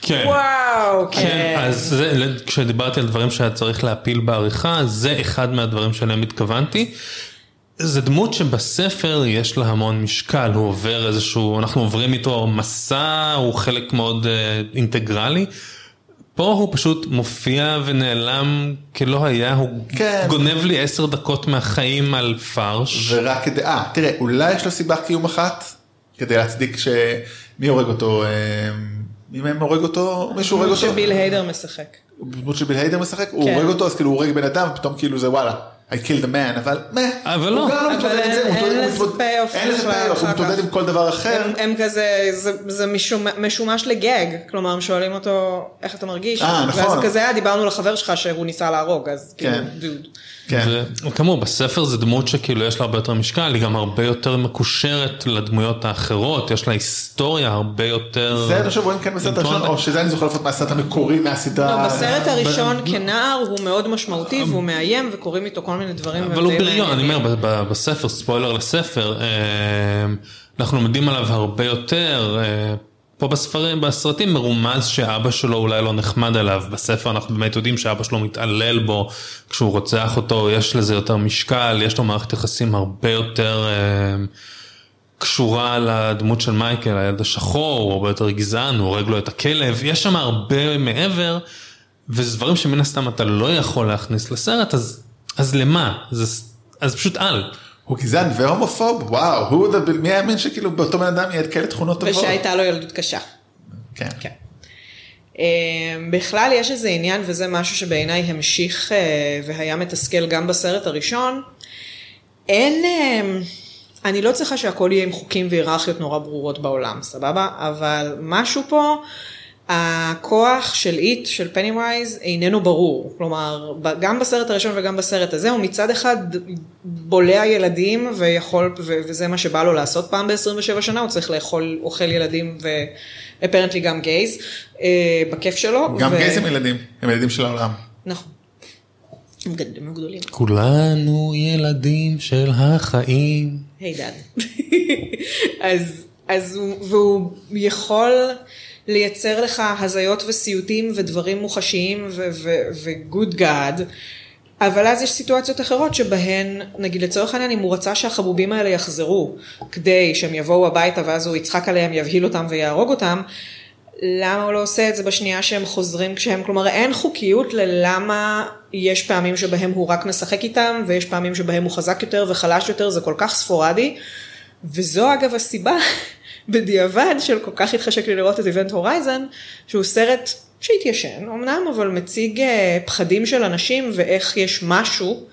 כן. וואו, כן, כן. אז זה, כשדיברתי על דברים שהיה צריך להפיל בעריכה, זה אחד מהדברים שאליהם התכוונתי. זה דמות שבספר יש לה המון משקל, הוא עובר איזשהו, אנחנו עוברים איתו מסע, הוא חלק מאוד אה, אינטגרלי. פה הוא פשוט מופיע ונעלם כלא היה, הוא כן. גונב לי עשר דקות מהחיים על פרש. ורק כדי, אה, תראה, אולי יש לו סיבה קיום אחת, כדי להצדיק ש... מי הורג אותו? אה, מי מהם הורג אותו? מישהו הורג אותו? שביל היידר משחק. דמות של ביל היידר משחק, הוא כן. הורג אותו, אז כאילו הוא הורג בן אדם, פתאום כאילו זה וואלה, I killed a man, אבל מה, אבל לא. הוא גם לא אבל מתמודד עם זה, אין- לזה payoff אין לזה payoff, הוא מתמודד. עם כל דבר אחר. הם, כזה, זה, זה משומ, משומש לגג, כלומר הם שואלים אותו איך אתה מרגיש, אה, נכון. ואז כזה היה, דיברנו לחבר שלך שהוא ניסה להרוג, אז כאילו, כן. דוד. כן. וכאמור בספר זה דמות שכאילו יש לה הרבה יותר משקל, היא גם הרבה יותר מקושרת לדמויות האחרות, יש לה היסטוריה הרבה יותר... זה אני חושב רואים כן בסרט הראשון, או שזה אני זוכר לפחות מהסרט המקורי, מהסדרה. לא, בסרט הראשון כנער הוא מאוד משמעותי והוא מאיים וקוראים איתו כל מיני דברים. אבל הוא בריון, אני. אומר, בספר, ספוילר לספר, אה, אנחנו לומדים עליו הרבה יותר. פה בספרים, בסרטים מרומז שאבא שלו אולי לא נחמד אליו, בספר אנחנו באמת יודעים שאבא שלו מתעלל בו כשהוא רוצח אותו, יש לזה יותר משקל, יש לו מערכת יחסים הרבה יותר אה, קשורה לדמות של מייקל, הילד השחור, הוא הרבה יותר גזען, הוא הורג לו את הכלב, יש שם הרבה מעבר, וזה דברים שמן הסתם אתה לא יכול להכניס לסרט, אז, אז למה? זה, אז פשוט אל. הוא גזען והומופוב, וואו, הוא, מי האמין שכאילו באותו בן אדם יהיה כאלה תכונות טובות. ושהייתה לו ילדות קשה. כן. כן. אה, בכלל יש איזה עניין, וזה משהו שבעיניי המשיך אה, והיה מתסכל גם בסרט הראשון. אין, אה, אני לא צריכה שהכל יהיה עם חוקים והיררכיות נורא ברורות בעולם, סבבה? אבל משהו פה, הכוח של איט, של פניווייז, איננו ברור. כלומר, גם בסרט הראשון וגם בסרט הזה, הוא מצד אחד בולע ילדים ויכול, וזה מה שבא לו לעשות פעם ב-27 שנה, הוא צריך לאכול, אוכל ילדים ואפרנטלי גם גייז, אה, בכיף שלו. גם ו- גייז הם ילדים, הם ילדים של העולם. נכון. הם גד- הם גדולים. כולנו ילדים של החיים. היי דאד. אז, אז הוא, והוא יכול לייצר לך הזיות וסיוטים ודברים מוחשיים וגוד גאד, אבל אז יש סיטואציות אחרות שבהן, נגיד לצורך העניין, אם הוא רצה שהחבובים האלה יחזרו, כדי שהם יבואו הביתה ואז הוא יצחק עליהם, יבהיל אותם ויהרוג אותם, למה הוא לא עושה את זה בשנייה שהם חוזרים כשהם, כלומר אין חוקיות ללמה יש פעמים שבהם הוא רק משחק איתם ויש פעמים שבהם הוא חזק יותר וחלש יותר, זה כל כך ספורדי. וזו אגב הסיבה בדיעבד של כל כך התחשק לי לראות את איבנט הורייזן, שהוא סרט שהתיישן אמנם, אבל מציג אה, פחדים של אנשים ואיך יש משהו,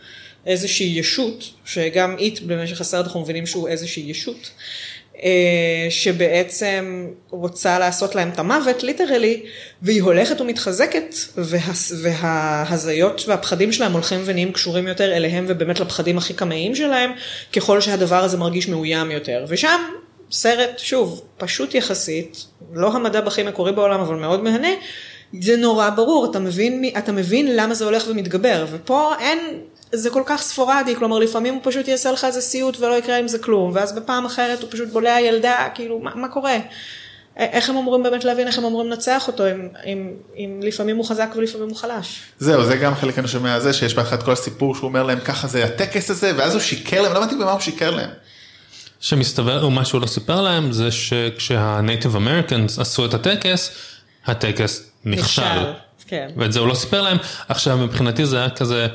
איזושהי ישות, שגם It במשך הסרט אנחנו מבינים שהוא איזושהי ישות. אה, שבעצם רוצה לעשות להם את המוות, literally, והיא הולכת ומתחזקת, והה, וההזיות והפחדים שלהם הולכים ונהיים קשורים יותר אליהם ובאמת לפחדים הכי קמאיים שלהם, ככל שהדבר הזה מרגיש מאוים יותר. ושם סרט, שוב, פשוט יחסית, לא המד הכי מקורי בעולם, אבל מאוד מהנה, זה נורא ברור, אתה מבין, אתה מבין למה זה הולך ומתגבר, ופה אין, זה כל כך ספורדי, כלומר לפעמים הוא פשוט יעשה לך איזה סיוט ולא יקרה עם זה כלום, ואז בפעם אחרת הוא פשוט בולע ילדה, כאילו, מה, מה קורה? איך הם אמורים באמת להבין איך הם אמורים לנצח אותו, אם, אם, אם לפעמים הוא חזק ולפעמים הוא חלש. זהו, זה גם חלק אני שומע זה, שיש באחד כל הסיפור שהוא אומר להם ככה זה הטקס הזה, ואז הוא שיקר להם, לא הבנתי במה הוא שיקר להם. שמסתבר, או מה שהוא לא סיפר להם, זה שכשה-Native Americans עשו את הטקס, הטקס נכשל. כן. ואת זה הוא לא סיפר להם. עכשיו מבחינתי זה היה כזה,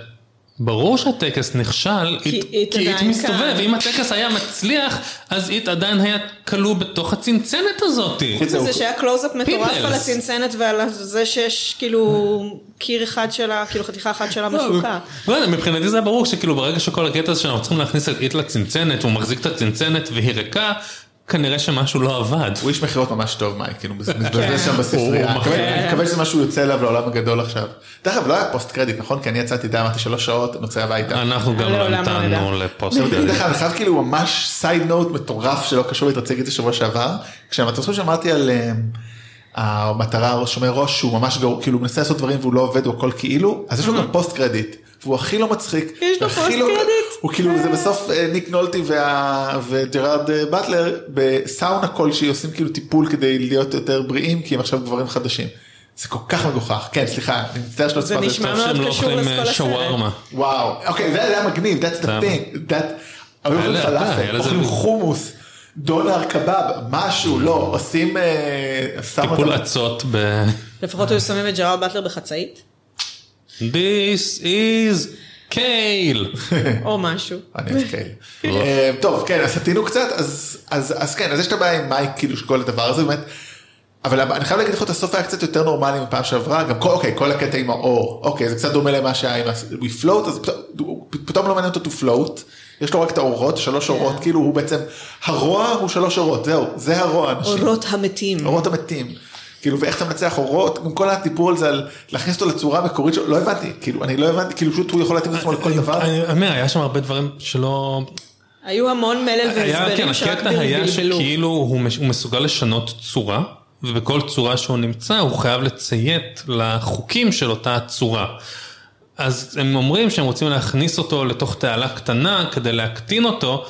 ברור שהטקס נכשל, כי It- It כי It מסתובב, כאן. אם הטקס היה מצליח, אז It עדיין היה כלוא בתוך הצנצנת הזאתי. חוץ מזה שהיה קלוזאפ מטורף. על הצנצנת ועל זה שיש כאילו קיר אחד שלה, כאילו חתיכה אחת שלה מפוקה. לא מבחינתי זה היה ברור שכאילו ברגע שכל הקטע הזה שאנחנו צריכים להכניס את It לצנצנת, והוא מחזיק את הצנצנת והיא ריקה, כנראה שמשהו לא עבד. הוא איש מכירות ממש טוב מייק, כאילו כן. מתבזבז שם בספרייה, אני מקווה-. אני שזה משהו יוצא אליו לעולם הגדול עכשיו. דרך אגב לא היה post credit נכון? כי אני יצאתי די אמרתי שלוש שעות נצא הביתה. אנחנו גם לא לעולם לא. ל post credit. דרך אגב, אני חייב כאילו ממש side note מטורף שלא קשור להתרצג את זה שבוע שעבר. כשאתם זוכרים שאמרתי על אה, המטרה שומר ראש שהוא ממש גרוע, כאילו מנסה לעשות דברים והוא לא עובד הוא הכל כאילו, אז יש לו גם post credit. והוא הכי לא מצחיק. יש לו פוסט לא- קרדיט? הוא כאילו זה בסוף אה, ניק נולטי וה- וג'רארד אה, באטלר בסאונה כלשהי עושים כאילו טיפול כדי להיות יותר בריאים כי הם עכשיו גברים חדשים. זה כל כך מגוחך. כן סליחה אני מצטער שלא זה סיפרתי נשמע זה. מאוד לא קשור לכל אה, הסרט. וואו אוקיי זה היה מגניב that's the thing היו אוכלים פלאפל אוכלים חומוס דולר קבב משהו לא עושים טיפול עצות ב... לפחות היו שמים את ג'רארד באטלר בחצאית, This is קייל. או משהו. אני אוהב כאלה. אה, טוב כן אז סטינו קצת אז כן אז יש את הבעיה עם מייק כאילו שכל הדבר הזה באמת. אבל אני חייב להגיד לך את הסוף היה קצת יותר נורמלי מפעם שעברה גם כל אוקיי כל הקטע עם האור אוקיי זה קצת דומה למה שהיה עם we float אז פתאום- פתאום לא מעניין אותו to float. יש לו רק את האורות שלוש אורות כאילו הוא בעצם הרוע הוא שלוש אורות זהו זה הרוע אנשים. אורות המתים. אורות המתים. כאילו ואיך אתה מנצח אורות גם כל הטיפול הזה על להכניס אותו לצורה מקורית שלו לא הבנתי כאילו אני לא הבנתי כאילו פשוט הוא יכול להתאים את עצמו לכל דבר. אני אומר, היה שם הרבה דברים שלא... היו המון מלל היה, כן, והסברים שרק הקטע היה בלבלו. שכאילו הוא מסוגל לשנות צורה, ובכל צורה שהוא נמצא הוא חייב לציית לחוקים של אותה צורה. אז הם אומרים שהם רוצים להכניס אותו לתוך תעלה קטנה כדי להקטין אותו,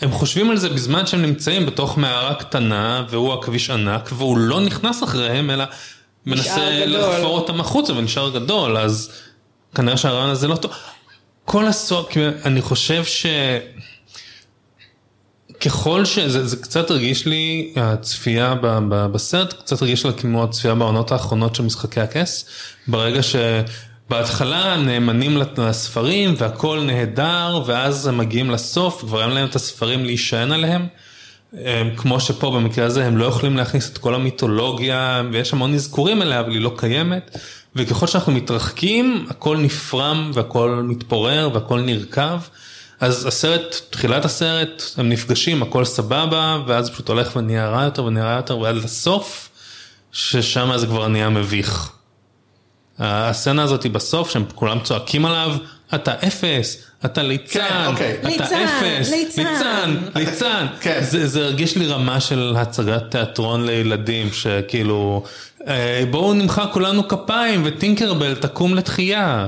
הם חושבים על זה בזמן שהם נמצאים בתוך מערה קטנה והוא הכביש ענק והוא לא נכנס אחריהם אלא מנסה. לחפור אותם החוצה ונשאר גדול אז כנראה שהרעיון הזה לא טוב. כל הסוף, אני חושב ש... ככל שזה זה קצת הרגיש לי הצפייה ב, ב, בסרט קצת הרגיש לי כמו הצפייה בעונות האחרונות של משחקי הכס ברגע שבהתחלה נאמנים לספרים והכל נהדר ואז הם מגיעים לסוף כבר אין להם את הספרים להישען עליהם. הם, כמו שפה במקרה הזה הם לא יכולים להכניס את כל המיתולוגיה ויש המון אזכורים אליה אבל היא לא קיימת וככל שאנחנו מתרחקים הכל נפרם והכל מתפורר והכל נרקב. אז הסרט, תחילת הסרט, הם נפגשים, הכל סבבה, ואז פשוט הולך ונהיה רע יותר ונהיה רע יותר, ועד לסוף, ששם זה כבר נהיה מביך. הסצנה הזאת היא בסוף, שהם כולם צועקים עליו, אתה אפס, אתה ליצן, כן, אוקיי. אתה ליצן, אפס, ליצן." ליצן, ליצן. כן. זה, זה הרגיש לי רמה של הצגת תיאטרון לילדים, שכאילו, "אה, בואו נמחא כולנו כפיים וטינקרבל תקום לתחייה.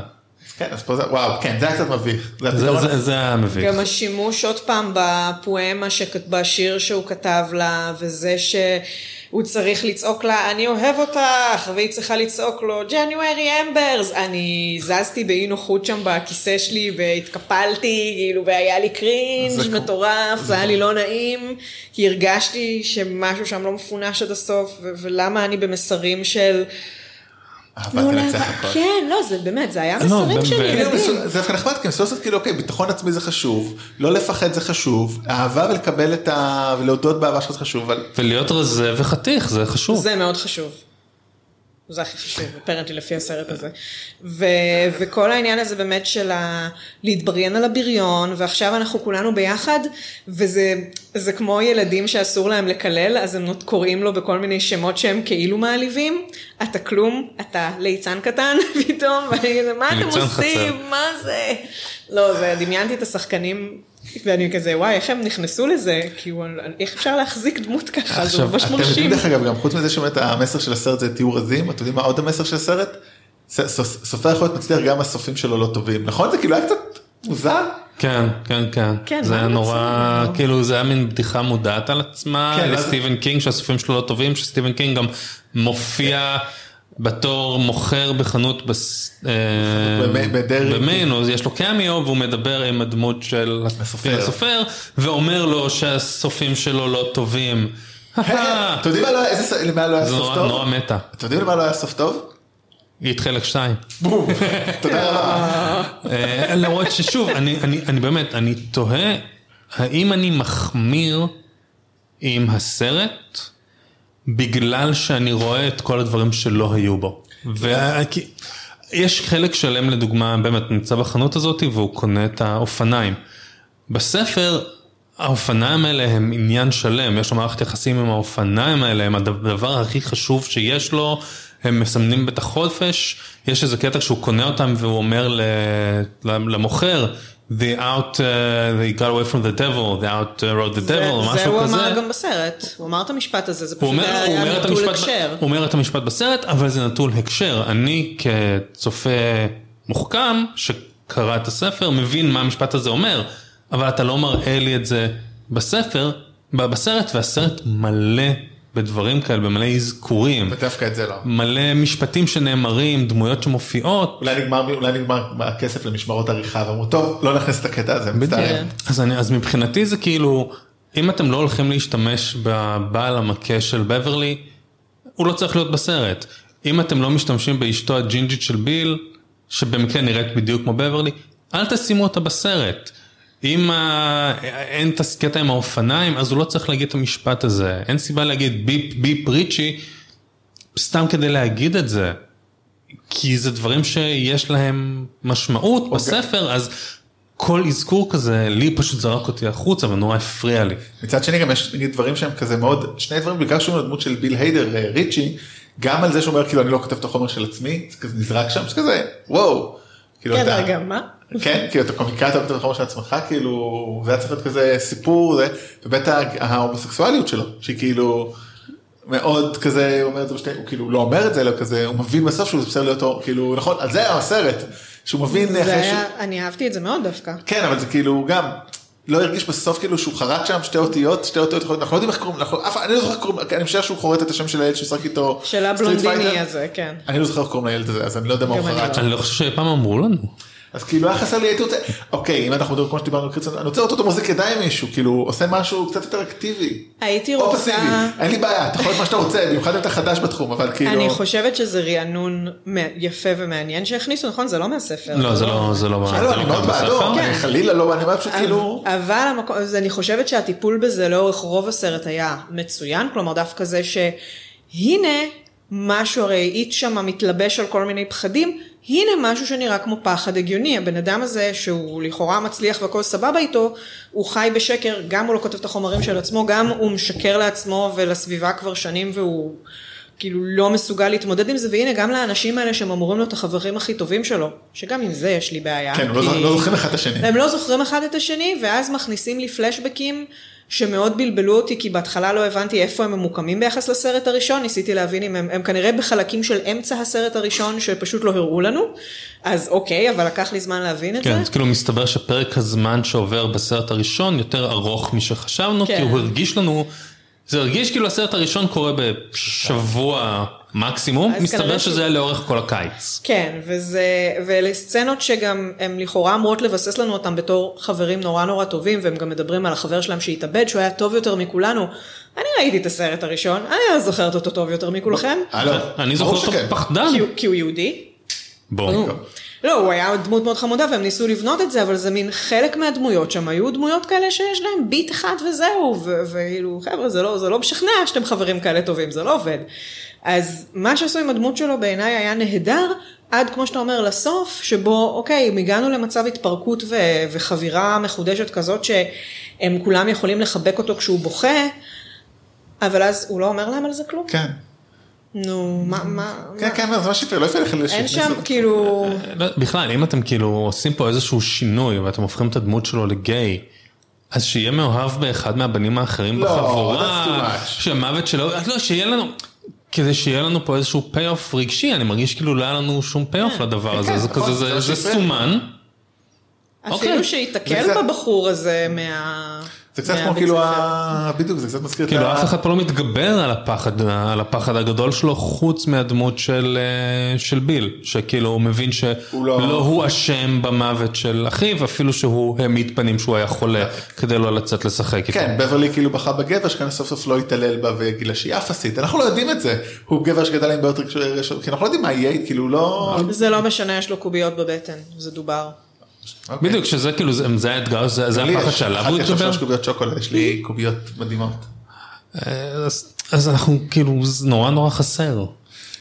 כן, אז פה זה, וואו, כן, זה היה קצת מביך. זה זה, זה, זה היה מביך. גם השימוש עוד פעם בפואמה, שכ- בשיר שהוא כתב לה, וזה שהוא צריך לצעוק לה, אני אוהב אותך, והיא צריכה לצעוק לו, ג'נוארי אמברס. אני זזתי באי נוחות שם בכיסא שלי, והתקפלתי, כאילו, והיה לי זה קרינג' כמו- מטורף, זה היה לי לא נעים, כי הרגשתי שמשהו שם לא מפונש עד הסוף, ולמה אני במסרים של... אהבה תנו תנצח לה- הכל. כן, לא, זה באמת, זה היה לא, מסרים של ילדים. זה דווקא נחמד כי סוף כאילו אוקיי ביטחון עצמי זה חשוב לא לפחד זה חשוב אהבה ולקבל את ה... ולהודות באהבה שלך זה חשוב אבל ולהיות רזה וחתיך זה חשוב. זה מאוד חשוב. זה הכי חשוב, אפרנטלי לפי הסרט הזה. ו- וכל העניין הזה באמת של ה- להתבריין על הבריון, ועכשיו אנחנו כולנו ביחד, וזה זה כמו ילדים שאסור להם לקלל, אז הם קוראים לו בכל מיני שמות שהם כאילו מעליבים. אתה כלום, אתה ליצן קטן פתאום, ואני כזה, מה אתם עושים? מה זה? לא, זה, דמיינתי את השחקנים. ואני כזה, וואי, איך הם נכנסו לזה? כאילו, איך אפשר להחזיק דמות ככה? זה עכשיו, ממש אתם יודעים מרשים. דרך אגב גם חוץ מזה שבאמת המסר של הסרט זה תהיו רזים אתם יודעים מה עוד המסר של הסרט? סופר יכול להיות מצליח גם הסופים שלו לא טובים נכון זה כאילו היה קצת מוזר? כן, כן, כן. כן, זה היה נורא? כאילו זה היה מין בדיחה מודעת על עצמה, כן, אז- לסטיבן קינג שהסופים שלו לא טובים, שסטיבן קינג גם מופיע בתור מוכר בחנות יד ש- אה. במיין, אז יש לו קמיו והוא מדבר עם הדמות של הסופר. הסופר, ואומר לו שהסופים שלו לא טובים. אתם יודעים לא למה לא היה סוף טוב? נורא מטה. אתם יודעים למה לא היה סוף טוב? איט חלק 2. בום, תודה רבה. אה, למרות ששוב, אני, אני, אני באמת, אני תוהה האם אני מחמיר עם הסרט בגלל שאני רואה את כל הדברים שלא היו בו. ויש חלק שלם לדוגמה, באמת נמצא בחנות הזאת והוא קונה את האופניים. בספר האופניים האלה הם עניין שלם, יש לו מערכת יחסים עם האופניים האלה, הם הדבר הכי חשוב שיש לו, הם מסמנים את החופש, יש איזה קטע שהוא קונה אותם והוא אומר למוכר, the out, uh, they got away from the devil, the out uh, rode the זה, devil, זה משהו הוא כזה. אמר גם בסרט, הוא אמר את המשפט הזה, זה פשוט אומר, היה את נטול המשפט, הקשר. הוא אומר את המשפט בסרט, אבל זה נטול הקשר. אני כצופה מוחכם, שקרא את הספר, מבין מה המשפט הזה אומר, אבל אתה לא מראה לי את זה בספר, בסרט, והסרט מלא בדברים כאלה, במלא אזכורים, ודווקא את זה לא. מלא משפטים שנאמרים, דמויות שמופיעות. אולי נגמר, אולי נגמר הכסף למשמרות עריכה ואמרו טוב לא נכניס את הקטע הזה מצטער. אז, אני, אז מבחינתי זה כאילו, אם אתם לא הולכים להשתמש בבעל המכה של בברלי, הוא לא צריך להיות בסרט. אם אתם לא משתמשים באשתו הג'ינג'ית של ביל, שבמקרה נראית בדיוק כמו בברלי, אל תשימו אותה בסרט. אם ה... אין את הקטע עם האופניים, אז הוא לא צריך להגיד את המשפט הזה. אין סיבה להגיד ביפ ביפ ריצ'י, סתם כדי להגיד את זה. כי זה דברים שיש להם משמעות בספר, אז כל אזכור כזה, לי פשוט זרק אותי החוצה ונורא הפריע לי. מצד שני גם יש נגיד דברים שהם כזה מאוד שני דברים בעיקר שהוא לדמות של ביל היידר אה, ריצ'י גם על זה שהוא אומר כאילו אני לא כותב את החומר של עצמי זה כזה נזרק שם שכזה וואו. כאילו, כן, אתה- רגע, מה? כן כאילו אתה קומיקאי אתה לא החומר של עצמך כאילו זה היה צריך להיות כזה סיפור זה ובית ההומוסקסואליות שלו שהיא כאילו מאוד כזה הוא אומר את זה בשתי הוא כאילו לא אומר את זה אלא כזה הוא מבין בסוף שהוא בסדר להיות כאילו נכון על זה היה הסרט שהוא מבין זה אחרי היה, אני אהבתי את זה מאוד דווקא. כן אבל זה כאילו גם לא הרגיש בסוף כאילו שהוא חרט שם שתי אותיות שתי אותיות יכולות- אנחנו לא יודעים איך קוראים אנחנו- אף- אני לא זוכר איך קוראים אני משער שהוא חורט את השם של הילד ששחק איתו של הבלונדיני. הזה, כן. אני לא זוכר איך קוראים לילד הזה אז אני לא יודע מה הוא חרט לא. אני לא חושב שאי פעם אמרו לנו. אז כאילו היה חסר לי הייתי רוצה אוקיי אם אנחנו מדברים כמו שדיברנו אני רוצה לראות אותו מחזיק ידיים מישהו כאילו עושה משהו קצת יותר אקטיבי. הייתי או רוצה... פסיבי אין לי בעיה אתה יכול להיות מה שאתה רוצה במיוחד אם אתה חדש בתחום אבל כאילו אני חושבת שזה רענון יפה ומעניין שהכניסו, נכון? זה לא מהספר. לא, זה לא, זה לא, אני לא מאוד בעדו. אני חלילה לא אני אומר פשוט כאילו אבל אני חושבת שהטיפול בזה לאורך רוב הסרט היה מצוין, כלומר דווקא זה שהנה משהו, הרי איט שם מתלבש על כל מיני פחדים, הנה משהו שנראה כמו פחד הגיוני, הבן אדם הזה שהוא לכאורה מצליח והכל סבבה איתו, הוא חי בשקר, גם הוא לא כותב את החומרים של עצמו, גם הוא משקר לעצמו ולסביבה כבר שנים והוא כאילו לא מסוגל להתמודד עם זה, והנה גם לאנשים האלה שהם אמורים להיות החברים הכי טובים שלו, שגם עם זה יש לי בעיה. כן לא כי- לא זוכרים אחד את השני. הם לא זוכרים אחד את השני, ואז מכניסים לי פלשבקים שמאוד בלבלו אותי, כי בהתחלה לא הבנתי איפה הם ממוקמים ביחס לסרט הראשון, ניסיתי להבין אם הם, הם כנראה בחלקים של אמצע הסרט הראשון, שפשוט לא הראו לנו, אז אוקיי, אבל לקח לי זמן להבין את כן, זה. אז כאילו מסתבר שפרק הזמן שעובר בסרט הראשון יותר ארוך משחשבנו, כן. כי הוא הרגיש לנו, זה הרגיש כאילו הסרט הראשון קורה בשבוע מקסימום, מסתבר כנראה שזה היה לאורך כל הקיץ. כן, וזה, ואלה סצנות שגם הן לכאורה אמורות לבסס לנו אותם בתור חברים נורא נורא טובים, והם גם מדברים על החבר שלהם שהתאבד, שהוא היה טוב יותר מכולנו. אני ראיתי את הסרט הראשון, אני לא זוכרת אותו טוב יותר מכולכם, לא, אני זוכר אותו שכן. פחדן. כי הוא- כי הוא יהודי. בוא. לא, הוא היה דמות מאוד חמודה והם ניסו לבנות את זה, אבל זה מין חלק מהדמויות שם היו דמויות כאלה שיש להם ביט אחד וזהו, וכאילו, חבר'ה, זה לא, זה לא משכנע שאתם חברים כאלה טובים, זה לא עובד. אז מה שעשו עם הדמות שלו בעיניי היה נהדר, עד כמו שאתה אומר לסוף, שבו אוקיי, אם הגענו למצב התפרקות ו- וחבירה מחודשת כזאת שהם כולם יכולים לחבק אותו כשהוא בוכה, אבל אז הוא לא אומר להם על זה כלום. כן. נו, מה, מה, כן מה? כן זה ממש יפה לא יפה לך אין שם כאילו... לא, בכלל, אם אתם כאילו עושים פה איזשהו שינוי ואתם הופכים את הדמות שלו לגיי, אז שיהיה מאוהב באחד מהבנים האחרים לא, בחבורה. שהמוות שלו, לא, שיהיה לנו, כדי שיהיה לנו פה איזשהו pay-off רגשי, אני מרגיש כאילו לא היה לנו שום pay-off לדבר הזה, כן, זה נכון, כזה, זה זה- שהפריע. סומן. אפילו אוקיי. וזה- בבחור הזה מה... זה קצת כמו כאילו, בדיוק, זה קצת מזכיר את כאילו ה- אף אחד פה לא מתגבר על הפחד, על הפחד הגדול שלו חוץ מהדמות של, אה, של ביל, שכאילו הוא מבין שלא לא- הוא אשם במוות של אחיו, אפילו שהוא העמיד פנים שהוא היה חולה כדי לא לצאת לשחק איתו. כן, בברלי כאילו בחר בגבר שכאן סוף סוף לא התעלל בה וגילה שהיא אפסית, אנחנו לא יודעים את זה, הוא גבר שגדל עם בעיות רגשיות, כי אנחנו לא יודעים מה יהיה, כאילו לא... זה לא משנה, יש לו קוביות בבטן, זה דובר. אוקיי. בדיוק, שזה כאילו, זה, זה האתגר, זה, הפחד יש- שעליו הוא אכלתי עכשיו התגבר. שלוש קוביות שוקולד, יש לי קוביות מדהימות. אה, אז, אז אנחנו כאילו, זה נורא נורא חסר.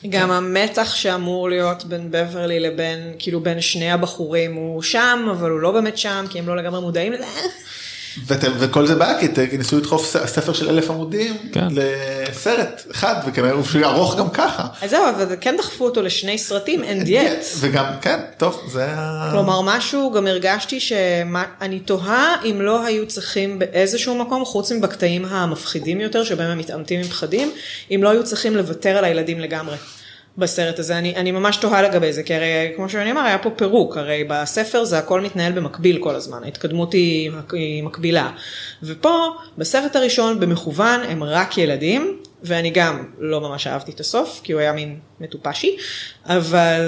גם המתח שאמור להיות בין בברלי לבין, כאילו בין שני הבחורים, הוא שם, אבל הוא לא באמת שם, כי הם לא לגמרי מודעים לזה. ות- וכל זה בעיה כי ניסו לדחוף ספר של אלף עמודים כן. לסרט אחד וכנראה הוא ארוך גם ככה. אז זהו, אבל כן דחפו אותו לשני סרטים, and yet. וגם כן טוב זה כלומר, משהו, גם הרגשתי שאני תוהה אם לא היו צריכים באיזשהו מקום, חוץ מבקטעים המפחידים יותר, שבהם הם מתעמתים עם פחדים, אם לא היו צריכים לוותר על הילדים לגמרי. בסרט הזה, אני, אני ממש תוהה לגבי זה, כי הרי כמו שאני אמר, היה פה פירוק, הרי בספר זה הכל מתנהל במקביל כל הזמן, ההתקדמות היא, היא מקבילה. ופה, בסרט הראשון, במכוון, הם רק ילדים, ואני גם לא ממש אהבתי את הסוף, כי הוא היה מין מטופשי, אבל,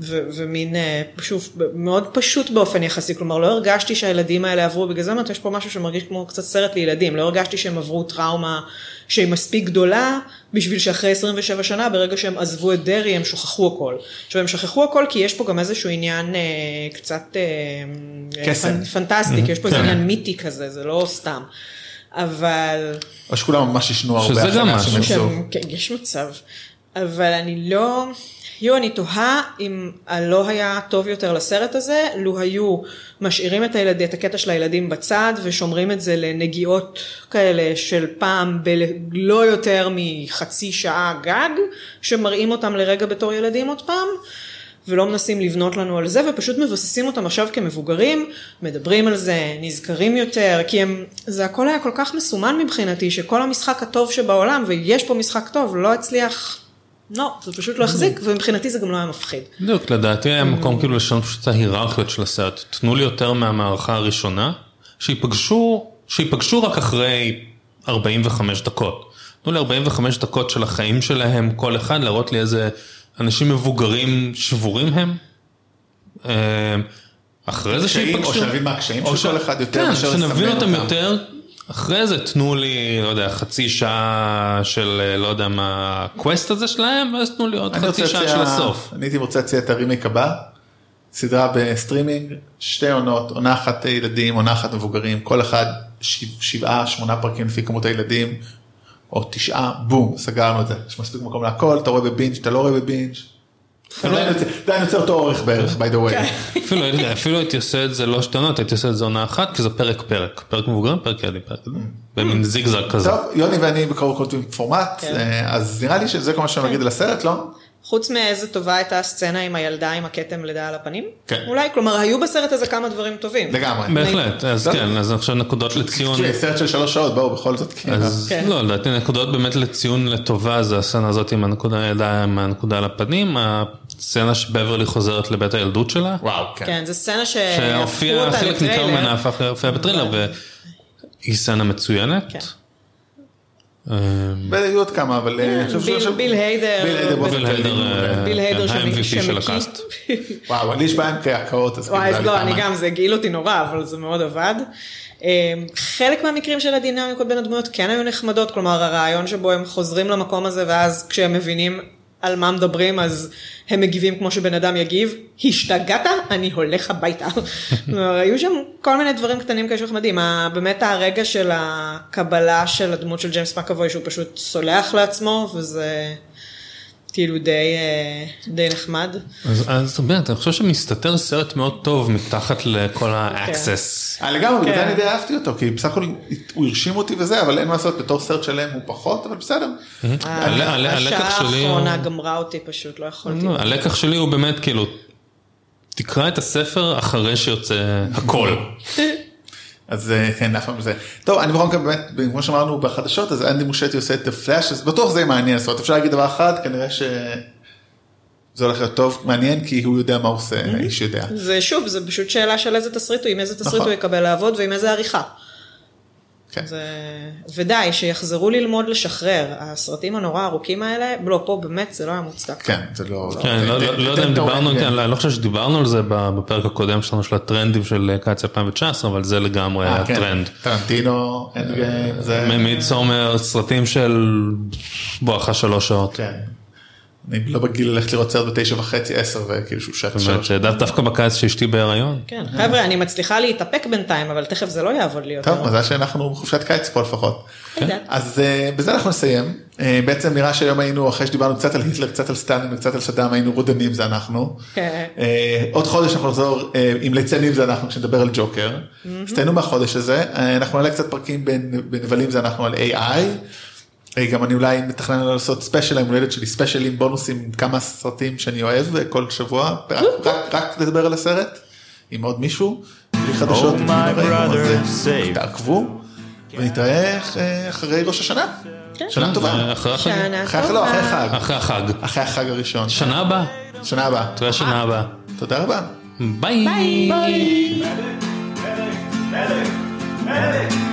ו, ומין, אה, שוב, מאוד פשוט באופן יחסי, כלומר לא הרגשתי שהילדים האלה עברו, בגלל זה אמרתי, יש פה משהו שמרגיש כמו קצת סרט לילדים, לא הרגשתי שהם עברו טראומה שהיא מספיק גדולה, בשביל שאחרי 27 שנה, ברגע שהם עזבו את דרעי, הם שכחו הכל. עכשיו, הם שכחו הכל כי יש פה גם איזשהו עניין אה, קצת אה, קסם. פנ, פנטסטי, כי יש פה איזה עניין מיתי כזה, זה לא סתם. אבל... או שכולם ממש ישנו הרבה שזה אחרי גם אנשים משהו. כן, יש מצב. אבל אני לא... יו, אני תוהה אם לא היה טוב יותר לסרט הזה, לו היו משאירים את, הילד, את הקטע של הילדים בצד ושומרים את זה לנגיעות כאלה של פעם בלא יותר מחצי שעה גג, שמראים אותם לרגע בתור ילדים עוד פעם. ולא מנסים לבנות לנו על זה, ופשוט מבססים אותם עכשיו כמבוגרים, מדברים על זה, נזכרים יותר, כי הם, זה הכל היה כל כך מסומן מבחינתי, שכל המשחק הטוב שבעולם, ויש פה משחק טוב, לא הצליח, לא, זה פשוט לא החזיק, ומבחינתי זה גם לא היה מפחיד. בדיוק, לדעתי היה מקום כאילו לשנות פשוט את ההיררכיות של הסרט. תנו לי יותר מהמערכה הראשונה, שיפגשו, שיפגשו רק אחרי 45 דקות. תנו לי 45 דקות של החיים שלהם, כל אחד, להראות לי איזה אנשים מבוגרים שבורים הם. אה, אחרי זה שיפגשו. או שנבין מה הקשיים או של כל אחד יותר כן, שנבין אותם. יותר. אחרי זה תנו לי, לא יודע, חצי שעה של, אה, לא יודע מה, ה quest הזה שלהם, ואז תנו לי עוד חצי שעה של הסוף. אני הייתי רוצה להציע את הרימייק הבא, סדרה בסטרימינג, שתי עונות, עונה אחת ילדים, עונה אחת מבוגרים, כל אחד שבעה, שמונה פרקים לפי כמות הילדים, או תשעה, בום, סגרנו את זה, יש מספיק מקום להכל, אתה רואה ב binge, אתה לא רואה ב binge. עדיין יוצא- אותו אורך בערך, by the way. כן. אפילו, הייתי- עושה את זה לא שתי עונות, הייתי עושה את זה עונה אחת, כי זה פרק פרק. פרק מבוגרים, פרק ילדים, פרק ילדים. במין זיגזג כזה. טוב, יוני ואני בקרוב כותבים פורמט, כן. אה, אז נראה לי שזה כל מה שאני אגיד על הסרט, לא? חוץ מאיזה טובה הייתה הסצנה עם הילדה עם הכתם לידה על הפנים? כן. אולי, כלומר, היו בסרט הזה כמה דברים טובים. לגמרי. בהחלט, אז. כן, אז עכשיו נקודות לציון. תשמעי, סרט של שלוש שעות, בואו בכל זאת, כאילו. אז כן. לא, לדעתי נקודות באמת לציון לטובה זה הסצנה הזאת עם הנקודה הידיים, עם הנקודה על הפנים, הסצנה שבברלי חוזרת לבית הילדות שלה, וואו, כן. כן, זו סצנה שהפכו שהופיע, אותה חלק ניכר ממנה לטריילר. הפך להופיע בטרילר, והיא סצנה מצוינת. כן. והיו עוד כמה, אבל אה, חושב ביל- היידר. ביל היידר אה, ביל היידר כן, של הקאסט. וואו, אני יש בעיה עם הקאות, אז וואי, כאילו, לא, אני. גם, זה הגעיל אותי נורא, אבל זה מאוד עבד. אה, חלק מהמקרים של הדינמיקות בין הדמויות כן היו נחמדות, כלומר הרעיון שבו הם חוזרים למקום הזה ואז כשהם מבינים על מה מדברים אז הם מגיבים כמו שבן אדם יגיב, השתגעת? אני הולך הביתה. היו שם כל מיני דברים קטנים כאלה שנחמדים, ה- באמת הרגע של הקבלה של הדמות של ג'יימס מקאבוי שהוא פשוט סולח לעצמו וזה כאילו די, אה, די נחמד. אז אז זאת אומרת, אני חושב שמסתתר סרט מאוד טוב מתחת לכל ה-access. אה, לגמרי, בגלל זה כן. אני די אהבתי אותו, כי בסך הכל הוא הרשים אותי וזה, אבל אין מה לעשות, בתור סרט שלם הוא פחות, אבל בסדר. ה- ה- הלקח השעה שלי הוא- האחרונה גמרה אותי פשוט, לא יכולתי. לא, הלקח שלי הוא באמת כאילו, תקרא את הספר אחרי שיוצא הכל. אז אה, כן, אף פעם זה. טוב, אני בכל מקרה באמת, כמו שאמרנו בחדשות, אז אנדי מושטי עושה את הפלאש, אז בטוח זה מעניין, זאת אומרת, אפשר להגיד דבר אחד, כנראה ש... זה הולך להיות טוב, מעניין, כי הוא יודע מה הוא עושה, האיש יודע. זה שוב, זה פשוט שאלה של איזה תסריט הוא, עם איזה תסריט נכון. הוא יקבל לעבוד ועם איזה עריכה. כן. זה... ודי, שיחזרו ללמוד לשחרר. הסרטים הנורא ארוכים האלה, לא, פה באמת זה לא היה מוצדק. כן, זה לא... כן, לא- לא לא יודע אם דיברנו, כן, אני לא חושב שדיברנו על זה בפרק הקודם שלנו של הטרנדים של קיץ 2019, אבל זה לגמרי אה, כן. הטרנד. טרנטינו, Endgame, זה... Midsommar, סרטים של בואכה שלוש שעות. כן. אני לא בגיל ללכת לראות סרט בתשע וחצי, עשר, וכאילו שהוא שעת באמת, שלוש. שדו- דווקא בקיץ שאשתי בהיריון. כן, חבר'ה, אני מצליחה להתאפק בינתיים, אבל תכף זה לא יעבוד לי יותר. טוב, מזל שאנחנו בחופשת קיץ פה לפחות. יודעת. אז uh, בזה אנחנו נסיים. Uh, בעצם נראה שהיום היינו, אחרי שדיברנו קצת על היטלר, קצת על סטלין וקצת על סדאם, היינו רודנים זה אנחנו. כן. Uh, עוד חודש אנחנו נחזור עם ליצנים זה אנחנו כשנדבר על ג'וקר. אז תהנו מהחודש הזה. אנחנו נעלה קצת פרקים בנ- בנבלים זה אנחנו על AI. גם אני אולי מתכנן לעשות special היום הולדת שלי בונוסים עם כמה סרטים שאני אוהב אה, כל שבוע רק, רק, רק לדבר על הסרט עם עוד מישהו בלי חדשות Oh. תעקבו ונתראה אה, אחרי ראש השנה. כן. שנה טובה. אה, אחרי החג. שנה אחרי לא, אחרי חג. אחרי החג. אחרי החג הראשון. שנה הבאה. שנה הבאה. תראה שנה הבאה. תודה רבה. ביי. ביי.